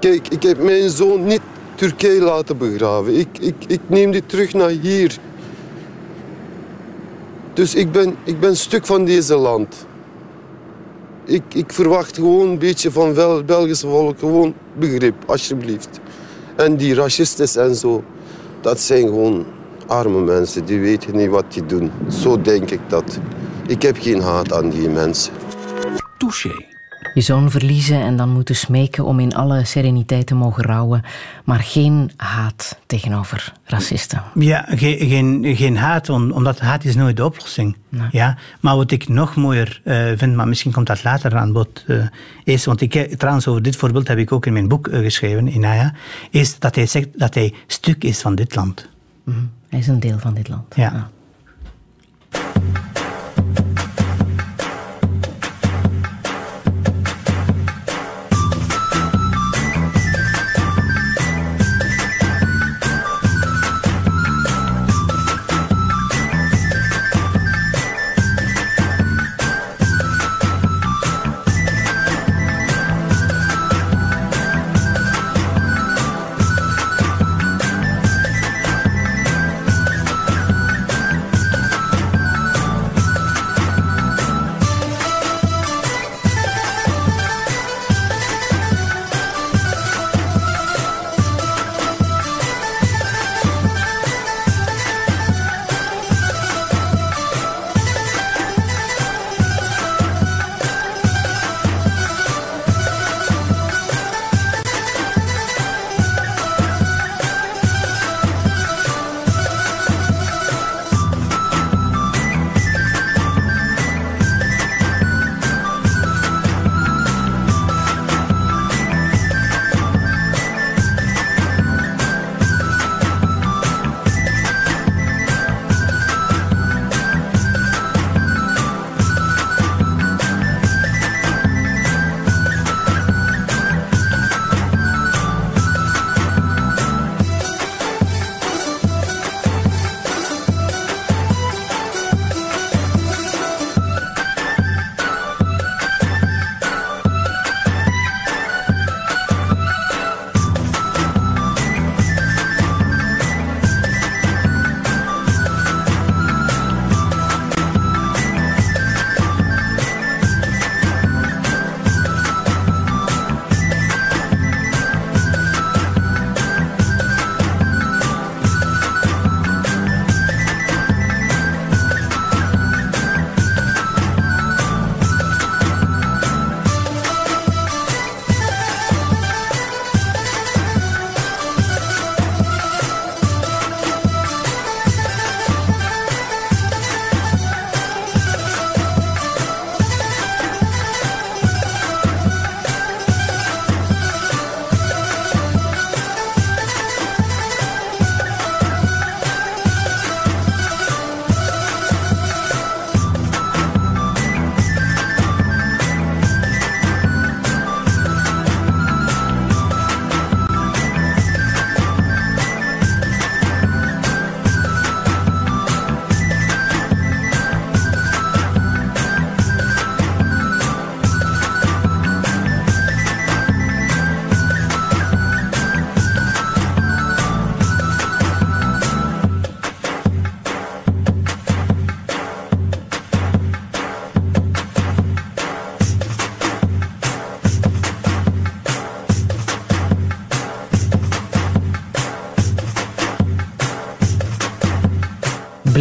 Kijk, ik heb mijn zoon niet Turkije laten begraven. Ik, ik, ik neem dit terug naar hier. Dus ik ben, ik ben stuk van deze land. Ik, ik verwacht gewoon een beetje van het Belgische volk gewoon begrip, alsjeblieft. En die racisten en zo, dat zijn gewoon arme mensen. Die weten niet wat die doen. Zo denk ik dat. Ik heb geen haat aan die mensen. Touché je zoon verliezen en dan moeten smeken om in alle sereniteit te mogen rouwen, maar geen haat tegenover racisten. Ja, geen, geen, geen haat, omdat haat is nooit de oplossing. Ja, maar wat ik nog mooier uh, vind, maar misschien komt dat later aan bod, uh, is, want ik, trouwens over dit voorbeeld heb ik ook in mijn boek uh, geschreven, Inaya, is dat hij zegt dat hij stuk is van dit land. Mm -hmm. Hij is een deel van dit land. ja. ja.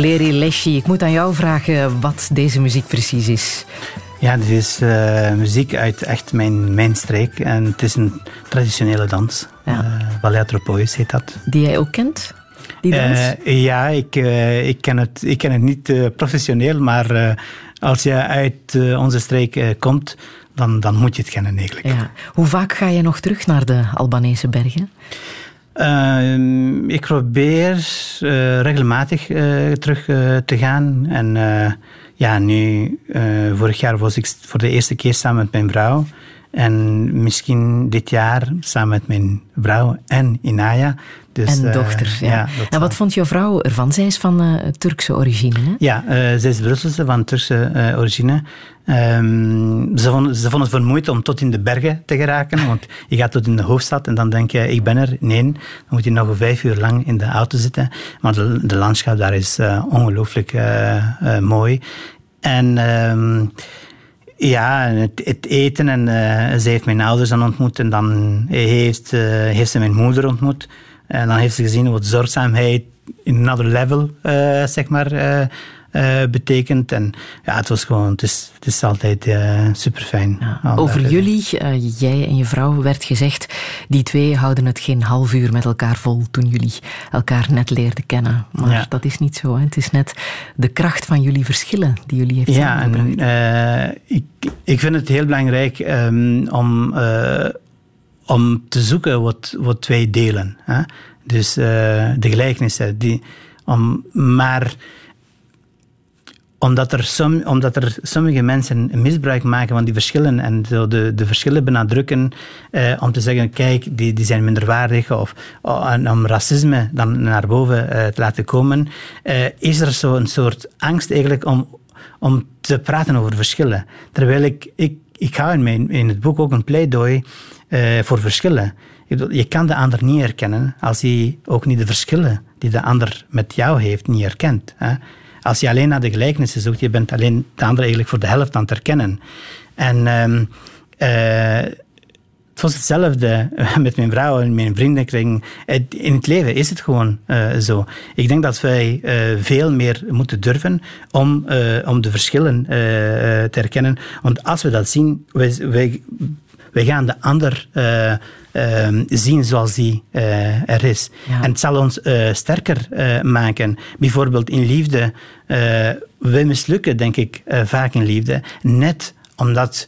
Bleri Leschi, ik moet aan jou vragen wat deze muziek precies is. Ja, dit is eh, muziek uit echt mijn, mijn streek. En het is een traditionele dans. Ja. Uh, Ballet Tropoïs heet dat. Die jij ook kent? Die dans? Eh, ja, ik, eh, ik, ken het, ik ken het niet eh, professioneel, maar eh, als je uit eh, onze streek eh, komt, dan, dan moet je het kennen eigenlijk. ja. Hoe vaak ga je nog terug naar de Albanese bergen? Ehm, ik probeer eh, regelmatig eh, terug eh, te gaan. En ja, nu, vorig jaar was ik voor de eerste keer samen met mijn vrouw. En misschien dit jaar samen met mijn vrouw en Inaya. Dus, en eh, dochter. Ja. en wat vond jouw vrouw ervan? Zij is van eh, Turkse origine. Hè? Ja, eh zij is Brusselse van Turkse origine. Ehm, ze, vonden, ze vonden het vermoeid om tot in de bergen te geraken. Want je gaat tot in de hoofdstad en dan denk je, ik ben er. Nee, dan moet je nog vijf uur lang in de auto zitten. Maar de, de landschap daar is eh, ongelooflijk mooi. En... ehm, ja, het, eten. En eh, ze heeft mijn ouders dan ontmoet. En dan heeft, eh, heeft ze mijn moeder ontmoet. En dan heeft ze gezien wat zorgzaamheid in another level, eh, zeg maar, eh, eh, betekent. En ja, het was gewoon, het is, het is altijd super fijn. Over jullie, eh, jij en je vrouw, werd gezegd, die twee houden het geen half uur met elkaar vol toen jullie elkaar net leerden kennen. Maar Ja. dat is niet zo. Hè? Het is net de kracht van jullie verschillen die jullie heeft Ja, en eh, ik, ik vind het heel belangrijk ehm, om, eh, om te zoeken wat, wat wij delen. Hè? Dus eh, de gelijkenissen. Die, om, maar omdat er, omdat er sommige mensen misbruik maken van die verschillen en zo de, de verschillen benadrukken eh, om te zeggen, kijk, die, die zijn minderwaardig of oh, om racisme dan naar boven eh, te laten komen, eh, is er een soort angst eigenlijk om, om te praten over verschillen. Terwijl ik, ik, ik hou in, mijn, in het boek ook een pleidooi eh, voor verschillen. Je kan de ander niet herkennen als hij ook niet de verschillen die de ander met jou heeft niet herkent. Hè? Als je alleen naar de gelijkenissen zoekt, je bent alleen de ander eigenlijk voor de helft aan het herkennen. En eh, het was hetzelfde met mijn vrouw en mijn vriendenkring. In het leven is het gewoon eh, zo. Ik denk dat wij eh, veel meer moeten durven om, om de verschillen te herkennen. Want als we dat zien, wij, wij, wij gaan de ander eh, ehm, zien zoals die eh, er is. En het zal ons eh, sterker maken. Bijvoorbeeld in liefde. we mislukken, denk ik, vaak in liefde. Net omdat,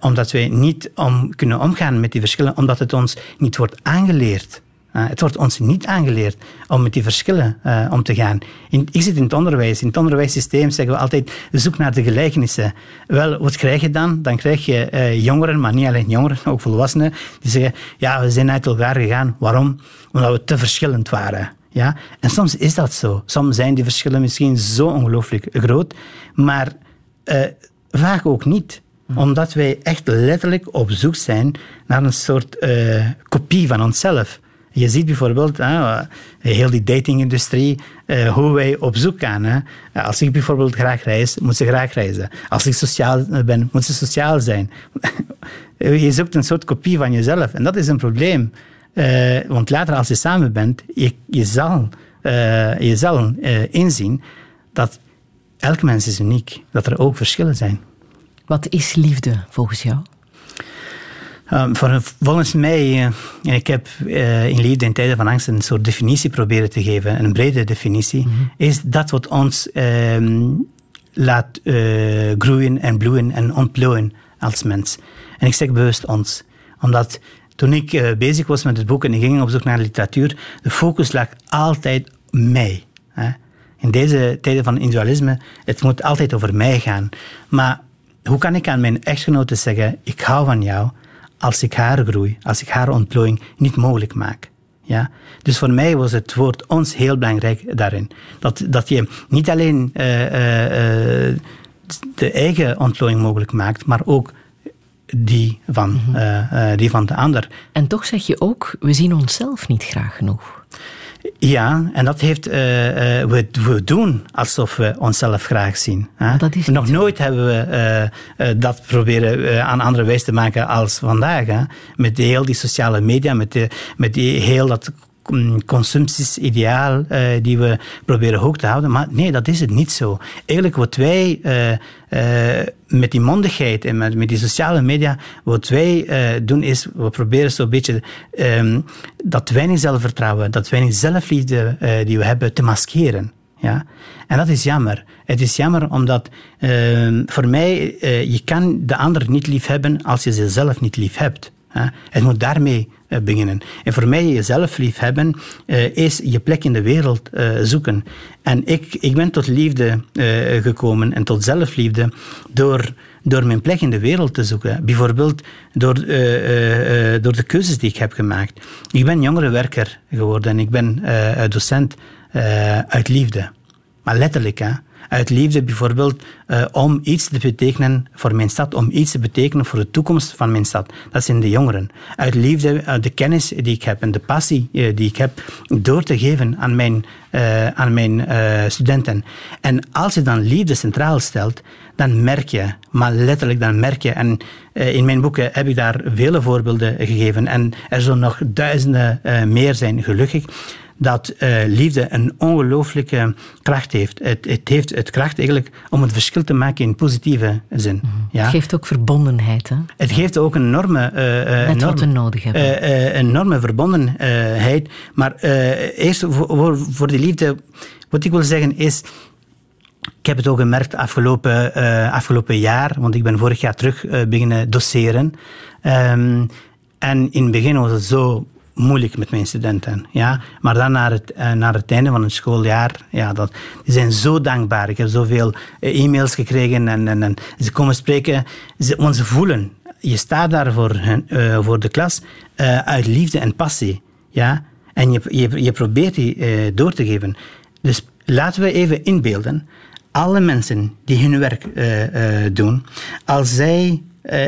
omdat wij niet om, kunnen omgaan met die verschillen, omdat het ons niet wordt aangeleerd. Eh, het wordt ons niet aangeleerd om met die verschillen eh, om te gaan. In, ik zit in het onderwijs. In het onderwijssysteem zeggen we altijd, zoek naar de gelijkenissen. Wel, wat krijg je dan? Dan krijg je eh, jongeren, maar niet alleen jongeren, ook volwassenen, die zeggen, ja, we zijn uit elkaar gegaan. Waarom? Omdat we te verschillend waren. Ja? En soms is dat zo. Soms zijn die verschillen misschien zo ongelooflijk groot, maar vaak ook niet omdat wij echt letterlijk op zoek zijn naar een soort kopie van onszelf. Je ziet bijvoorbeeld eh, heel die datingindustrie, eh, hoe wij op zoek gaan. Hè. Als ik bijvoorbeeld graag reis, moet ze graag reizen. Als ik sociaal ben, moet ze sociaal zijn. je zoekt een soort kopie van jezelf en dat is een probleem. Eh, want later, als je samen bent, je, je zal, eh, je zal eh, inzien dat elk mens is uniek, dat er ook verschillen zijn. Wat is liefde volgens jou? Um, voor, volgens mij, en ik heb uh, in Liefde in tijden van angst een soort definitie proberen te geven, een brede definitie, mm -hmm. is dat wat ons um, laat uh, groeien en bloeien en ontplooien als mens. En ik zeg bewust ons, omdat toen ik uh, bezig was met het boek en ik ging op zoek naar literatuur, de focus lag altijd mij. Hè. In deze tijden van individualisme, het moet altijd over mij gaan. Maar hoe kan ik aan mijn echtgenote zeggen, ik hou van jou, als ik haar groei, als ik haar ontplooiing niet mogelijk maak. Ja? Dus voor mij was het woord ons heel belangrijk daarin. Dat, dat je niet alleen uh, uh, de eigen ontplooiing mogelijk maakt, maar ook die van, mm -hmm. uh, die van de ander. En toch zeg je ook, we zien onszelf niet graag genoeg. Ja, en dat heeft, uh, uh, we, we, doen alsof we onszelf graag zien. Hè? Dat is Nog nooit hebben we uh, dat proberen aan andere wijs te maken als vandaag. Hè? Met heel die sociale media, met, de, met die, heel dat consumptiesideaal eh, die we proberen hoog te houden. Maar nee, dat is het niet zo. Eigenlijk wat wij eh, met die mondigheid en met, met die sociale media, wat wij doen is, we proberen zo'n beetje ehm, dat weinig zelfvertrouwen, dat weinig zelfliefde die we hebben te maskeren. Ja? En dat is jammer. Het is jammer omdat ehm, voor mij, je kan de ander niet lief hebben als je jezelf niet lief hebt. Het moet daarmee eh, beginnen. En voor mij, jezelf lief hebben, eh, is je plek in de wereld eh, zoeken. En ik, ik ben tot liefde gekomen en tot zelfliefde door, door mijn plek in de wereld te zoeken. Bijvoorbeeld door, door de keuzes die ik heb gemaakt. Ik ben jongerenwerker geworden en ik ben docent uit liefde. Maar letterlijk, hè. Uit liefde bijvoorbeeld eh, om iets te betekenen voor mijn stad, om iets te betekenen voor de toekomst van mijn stad. Dat zijn de jongeren. Uit liefde, uit de kennis die ik heb en de passie eh, die ik heb, door te geven aan mijn, eh, aan mijn eh, studenten. En als je dan liefde centraal stelt, dan merk je, maar letterlijk dan merk je, en eh, in mijn boeken heb ik daar vele voorbeelden gegeven, en er zullen nog duizenden eh, meer zijn, gelukkig, dat eh, liefde een ongelooflijke kracht heeft. Het, het heeft het kracht eigenlijk om het verschil te maken in positieve zin. Ja? Het geeft ook verbondenheid. Hè? Het geeft ook een enorme, eh, eh, Net wat we nodig hebben. eh, eh, enorme verbondenheid. Maar eh, eerst voor, voor, die liefde, wat ik wil zeggen is. Ik heb het ook gemerkt afgelopen, eh, afgelopen jaar, want ik ben vorig jaar terug eh, beginnen doseren. Ehm, en in het begin was het zo moeilijk met mijn studenten. Ja? Maar dan naar het, eh, naar het einde van het schooljaar, ja, dat, die zijn zo dankbaar. Ik heb zoveel eh, e-mails gekregen en, en, ze komen spreken, ze, want ze voelen. Je staat daar voor, hun, eh, voor de klas uit liefde en passie. Ja? En je, je, je probeert die door te geven. Dus laten we even inbeelden. Alle mensen die hun werk doen, als zij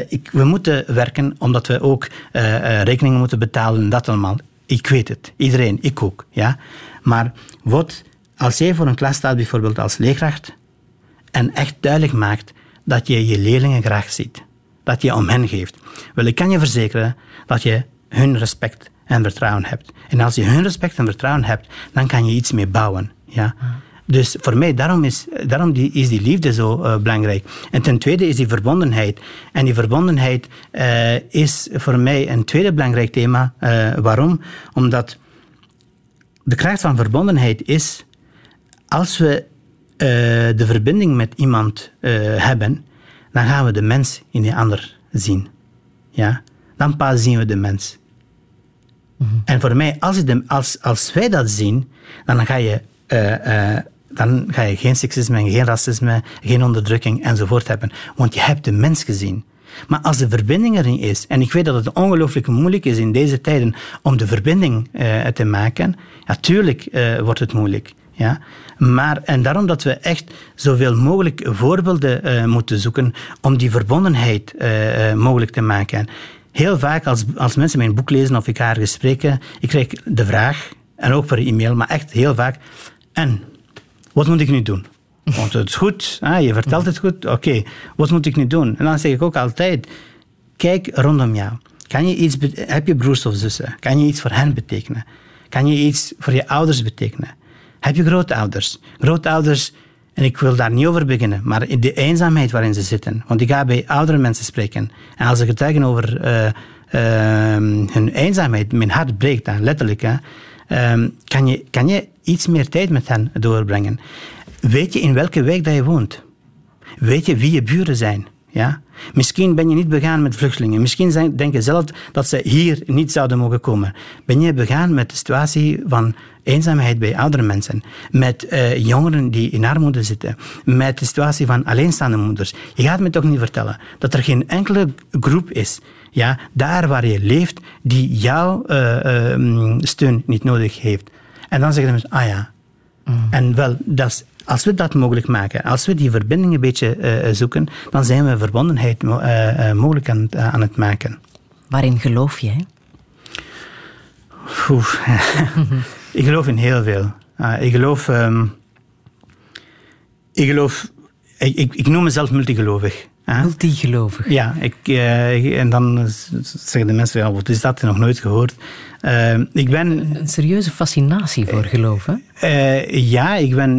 ik, we moeten werken omdat we ook eh, eh, rekeningen moeten betalen, dat allemaal. Ik weet het, iedereen, ik ook. Ja? Maar wat, als jij voor een klas staat, bijvoorbeeld als leerkracht, en echt duidelijk maakt dat je je leerlingen graag ziet, dat je om hen geeft, wel, ik kan je verzekeren dat je hun respect en vertrouwen hebt. En als je hun respect en vertrouwen hebt, dan kan je iets mee bouwen. Ja? Dus voor mij, daarom is, daarom die, is die liefde zo eh, belangrijk. En ten tweede is die verbondenheid. En die verbondenheid eh, is voor mij een tweede belangrijk thema. Eh, waarom? Omdat de kracht van verbondenheid is, als we de verbinding met iemand hebben, dan gaan we de mens in die ander zien. Ja? Dan pas zien we de mens. En voor mij, als, de, als, als wij dat zien, dan ga je, dan ga je geen seksisme, geen racisme, geen onderdrukking enzovoort hebben. Want je hebt de mens gezien. Maar als de verbinding er niet is, en ik weet dat het ongelooflijk moeilijk is in deze tijden om de verbinding eh, te maken, natuurlijk eh, wordt het moeilijk. Ja? Maar, en daarom dat we echt zoveel mogelijk voorbeelden eh, moeten zoeken om die verbondenheid mogelijk te maken. Heel vaak als, als mensen mijn boek lezen of ik haar gesprekken, ik krijg de vraag, en ook per e-mail, maar echt heel vaak, en, wat moet ik nu doen? Want het is goed, ah, je vertelt het goed, oké, wat moet ik nu doen? En dan zeg ik ook altijd, kijk rondom jou. Kan je iets, heb je broers of zussen? Kan je iets voor hen betekenen? Kan je iets voor je ouders betekenen? Heb je grootouders? Grootouders, en ik wil daar niet over beginnen, maar in de eenzaamheid waarin ze zitten. Want ik ga bij oudere mensen spreken. En als ze getuigen over eh, ehm, hun eenzaamheid, mijn hart breekt dan, letterlijk. Hè, ehm, kan, je, kan je iets meer tijd met hen doorbrengen? Weet je in welke wijk dat je woont? Weet je wie je buren zijn? Ja? Misschien ben je niet begaan met vluchtelingen. Misschien denk je zelf dat ze hier niet zouden mogen komen. Ben je begaan met de situatie van eenzaamheid bij oudere mensen? Met eh, jongeren die in armoede zitten? Met de situatie van alleenstaande moeders? Je gaat me toch niet vertellen dat er geen enkele groep is, ja, daar waar je leeft, die jouw eh, eh, steun niet nodig heeft. En dan zeggen de mensen, ah ja, en wel, dat als we dat mogelijk maken, als we die verbinding een beetje eh, zoeken, dan zijn we verbondenheid mo- eh, eh, mogelijk aan, het- aan het maken. Waarin geloof? Oeh. ik geloof in heel veel. Ah, ik geloof. ehm, ik geloof. Ik, ik, ik noem mezelf multigelovig. Multigelovig. Ja, ik, eh, en dan zeggen de mensen, ja, wat is dat? Nog nooit gehoord. Eh, ik ben Een serieuze fascinatie voor geloof, hè? eh, ja, ik ben,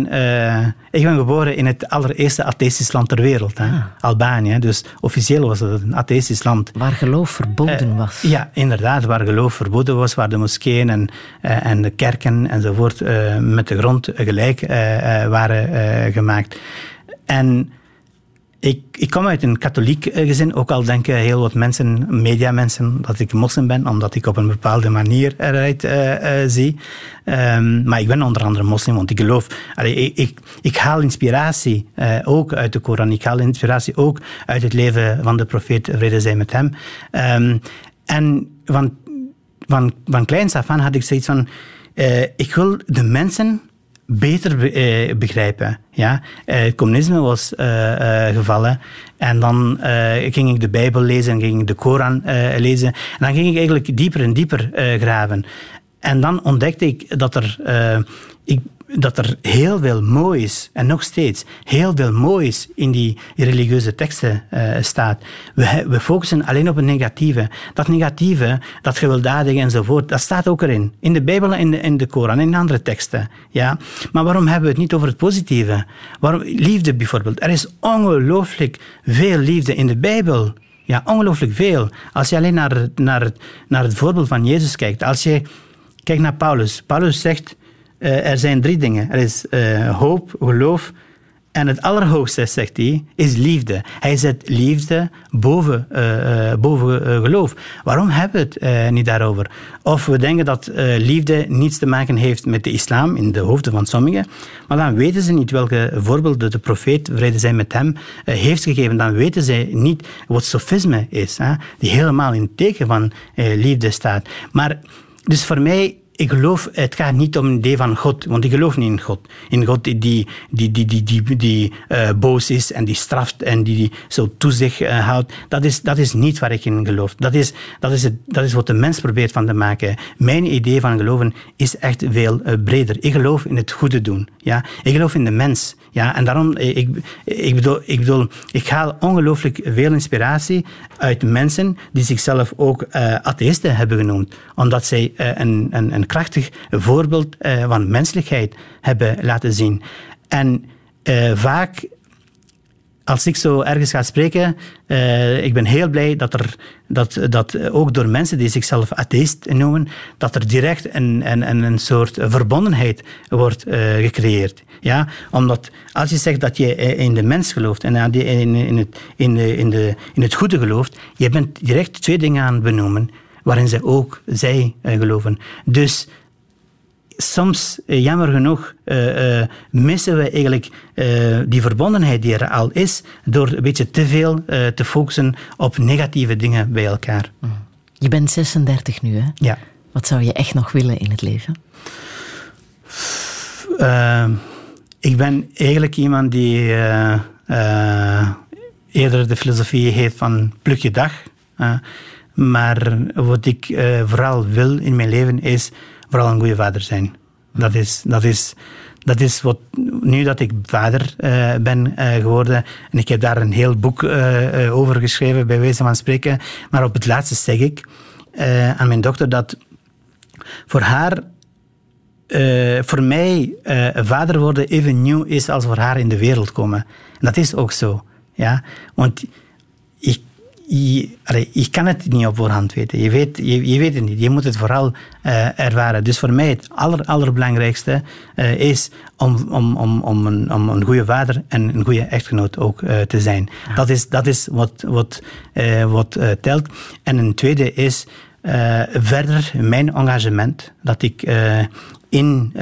ik ben geboren in het allereerste atheïstisch land ter wereld, hè? Albanië. Dus officieel was het een atheïstisch land. Waar geloof verboden was. Ja, inderdaad, waar geloof verboden was, waar de moskeeën en, en de kerken enzovoort met de grond gelijk waren gemaakt. En ik, ik kom uit een katholiek eh, gezin, ook al denken heel wat mensen, mediamensen, dat ik moslim ben, omdat ik op een bepaalde manier eruit eh, eh, zie. Ehm, maar ik ben onder andere moslim, want ik geloof... Ik, ik, haal inspiratie ook uit de Koran, ik haal inspiratie ook uit het leven van de profeet, vrede zij met hem. Ehm, en van, van, van kleins af aan had ik zoiets van... ik wil de mensen beter be- eh, begrijpen. Ja? Eh, het communisme was eh, gevallen en dan ging ik de Bijbel lezen en ging ik de Koran lezen. En dan ging ik eigenlijk dieper en dieper graven. En dan ontdekte ik dat er, ik, dat er heel veel moois, en nog steeds, heel veel moois in die religieuze teksten eh, staat. We, we focussen alleen op het negatieve. Dat negatieve, dat gewelddadige enzovoort, dat staat ook erin. In de Bijbel en in de, Koran en in andere teksten. Ja? Maar waarom hebben we het niet over het positieve? Waarom, liefde bijvoorbeeld. Er is ongelooflijk veel liefde in de Bijbel. Ja, ongelooflijk veel. Als je alleen naar, naar, naar het voorbeeld van Jezus kijkt. Als je kijkt naar Paulus. Paulus zegt, eh, er zijn drie dingen. Er is eh, hoop, geloof en het allerhoogste, zegt hij, is liefde. Hij zet liefde boven, eh, boven geloof. Waarom hebben we het niet daarover? Of we denken dat liefde niets te maken heeft met de islam, in de hoofden van sommigen. Maar dan weten ze niet welke voorbeelden de profeet, vrede zij met hem, heeft gegeven. Dan weten zij niet wat sofisme is, hè, die helemaal in teken van liefde staat. Maar dus voor mij ik geloof, het gaat niet om een idee van God, want ik geloof niet in God. In God die, die, die, die, die, die, eh, boos is en die straft en die, die zo toe zich eh, houdt. Dat is, dat is niet waar ik in geloof. Dat is, dat, is het, dat is wat de mens probeert van te maken. Mijn idee van geloven is echt veel eh, breder. Ik geloof in het goede doen. Ja? Ik geloof in de mens. Ja? En daarom, ik, ik, bedoel, ik bedoel, ik haal ongelooflijk veel inspiratie uit mensen die zichzelf ook atheïsten hebben genoemd. Omdat zij eh, een, een, een krachtig voorbeeld eh, van menselijkheid hebben laten zien. En eh, vaak als ik zo ergens ga spreken, eh, ik ben heel blij dat er dat, dat ook door mensen die zichzelf atheïst noemen, dat er direct een, een, een, soort verbondenheid wordt gecreëerd. Ja? Omdat als je zegt dat je in de mens gelooft en in, in, het, in, de, in, de, in het goede gelooft, je bent direct twee dingen aan het benoemen waarin ze ook zij eh, geloven. Dus soms, eh, jammer genoeg, eh, missen we eigenlijk die verbondenheid die er al is, door een beetje te veel te focussen op negatieve dingen bij elkaar. Je bent 36 nu, hè? Ja. Wat zou je echt nog willen in het leven? Eh, ik ben eigenlijk iemand die eerder de filosofie heeft van pluk je dag. Maar wat ik eh, vooral wil in mijn leven is vooral een goede vader zijn. Dat is, dat is, dat is wat, nu dat ik vader eh, ben eh, geworden, en ik heb daar een heel boek over geschreven, bij wijze van spreken, maar op het laatste zeg ik aan mijn dochter dat voor haar voor mij vader worden even nieuw is als voor haar in de wereld komen. En dat is ook zo. Ja? Want je, allee, je kan het niet op voorhand weten. Je weet, je, je weet het niet. Je moet het vooral eh, ervaren. Dus voor mij het aller, allerbelangrijkste eh, is om, om, om, om, een, om een goede vader en een goede echtgenoot ook eh, te zijn. Dat is, dat is wat, wat, wat telt. En een tweede is verder mijn engagement. Dat ik in,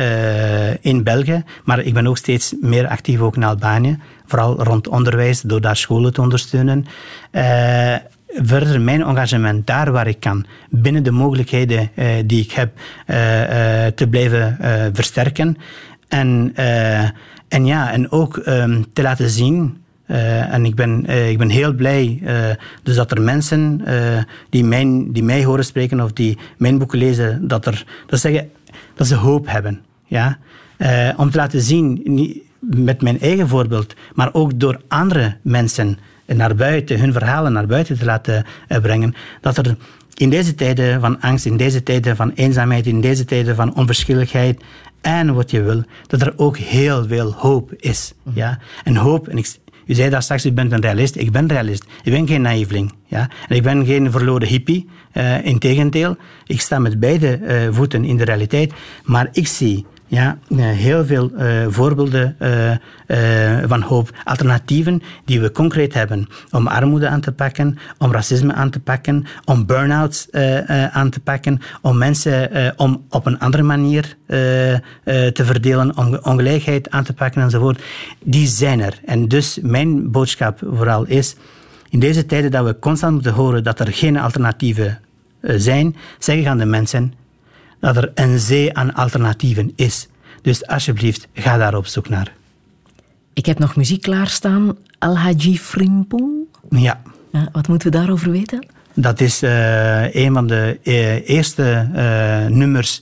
in België, maar ik ben ook steeds meer actief ook in Albanië. Vooral rond onderwijs, door daar scholen te ondersteunen. Eh, verder mijn engagement daar waar ik kan, binnen de mogelijkheden eh, die ik heb, eh, te blijven versterken. En, en ja, en ook ehm, te laten zien en ik ben, ik ben heel blij dus dat er mensen die, mijn, die mij horen spreken of die mijn boeken lezen, dat, er, dat, zeggen, dat ze hoop hebben. Ja? Om te laten zien, niet met mijn eigen voorbeeld, maar ook door andere mensen naar buiten, hun verhalen naar buiten te laten eh, brengen, dat er in deze tijden van angst, in deze tijden van eenzaamheid, in deze tijden van onverschilligheid en wat je wil, dat er ook heel veel hoop is. Ja? En hoop, en ik, u zei daar straks, u bent een realist. Ik ben realist. Ik ben geen naïveling. Ja? En ik ben geen verloren hippie. Uh, Integendeel, ik sta met beide uh, voeten in de realiteit. Maar ik zie ja, eh, heel veel uh, voorbeelden uh, van hoop. Alternatieven die we concreet hebben om armoede aan te pakken, om racisme aan te pakken, om burn-outs aan te pakken, om mensen om op een andere manier te verdelen, om ongelijkheid aan te pakken enzovoort. Die zijn er. En dus mijn boodschap vooral is, in deze tijden dat we constant moeten horen dat er geen alternatieven zijn, zeggen aan de mensen, dat er een zee aan alternatieven is. Dus alsjeblieft, ga daar op zoek naar. Ik heb nog muziek klaarstaan. Al-Haji Frimpong. Ja. Wat moeten we daarover weten? Dat is uh, een van de uh, eerste uh, nummers,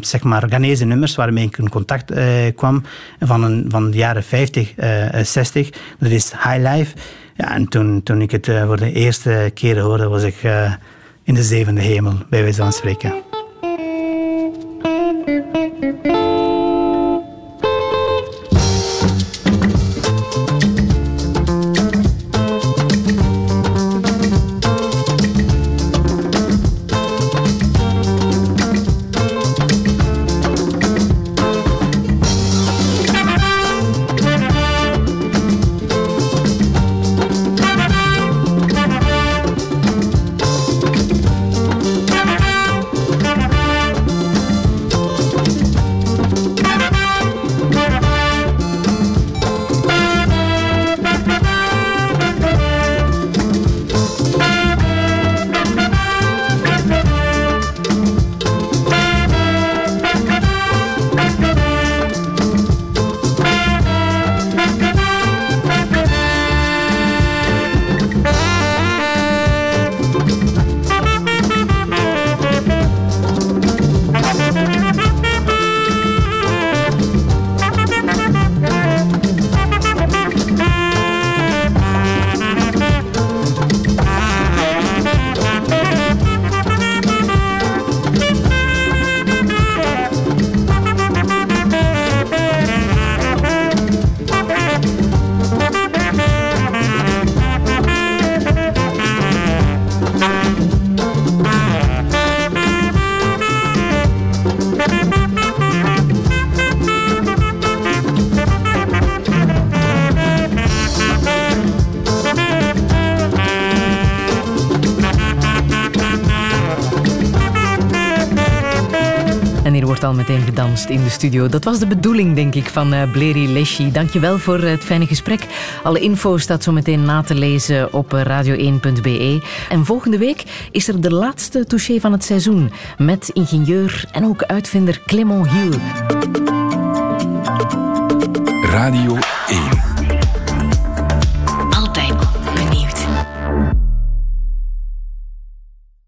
zeg maar Ghanese nummers, waarmee ik in contact kwam van, een, van de jaren 50, 60. Dat is High Life. Ja, en toen, toen ik het voor de eerste keer hoorde, was ik in de zevende hemel, bij wijze van spreken. In de studio. Dat was de bedoeling, denk ik, van uh, Bleri Leschi. Dankjewel voor het fijne gesprek. Alle info staat zo meteen na te lezen op eh, radio1.be. En volgende week is er de laatste touché van het seizoen met ingenieur en ook uitvinder Clement Hiel. Radio 1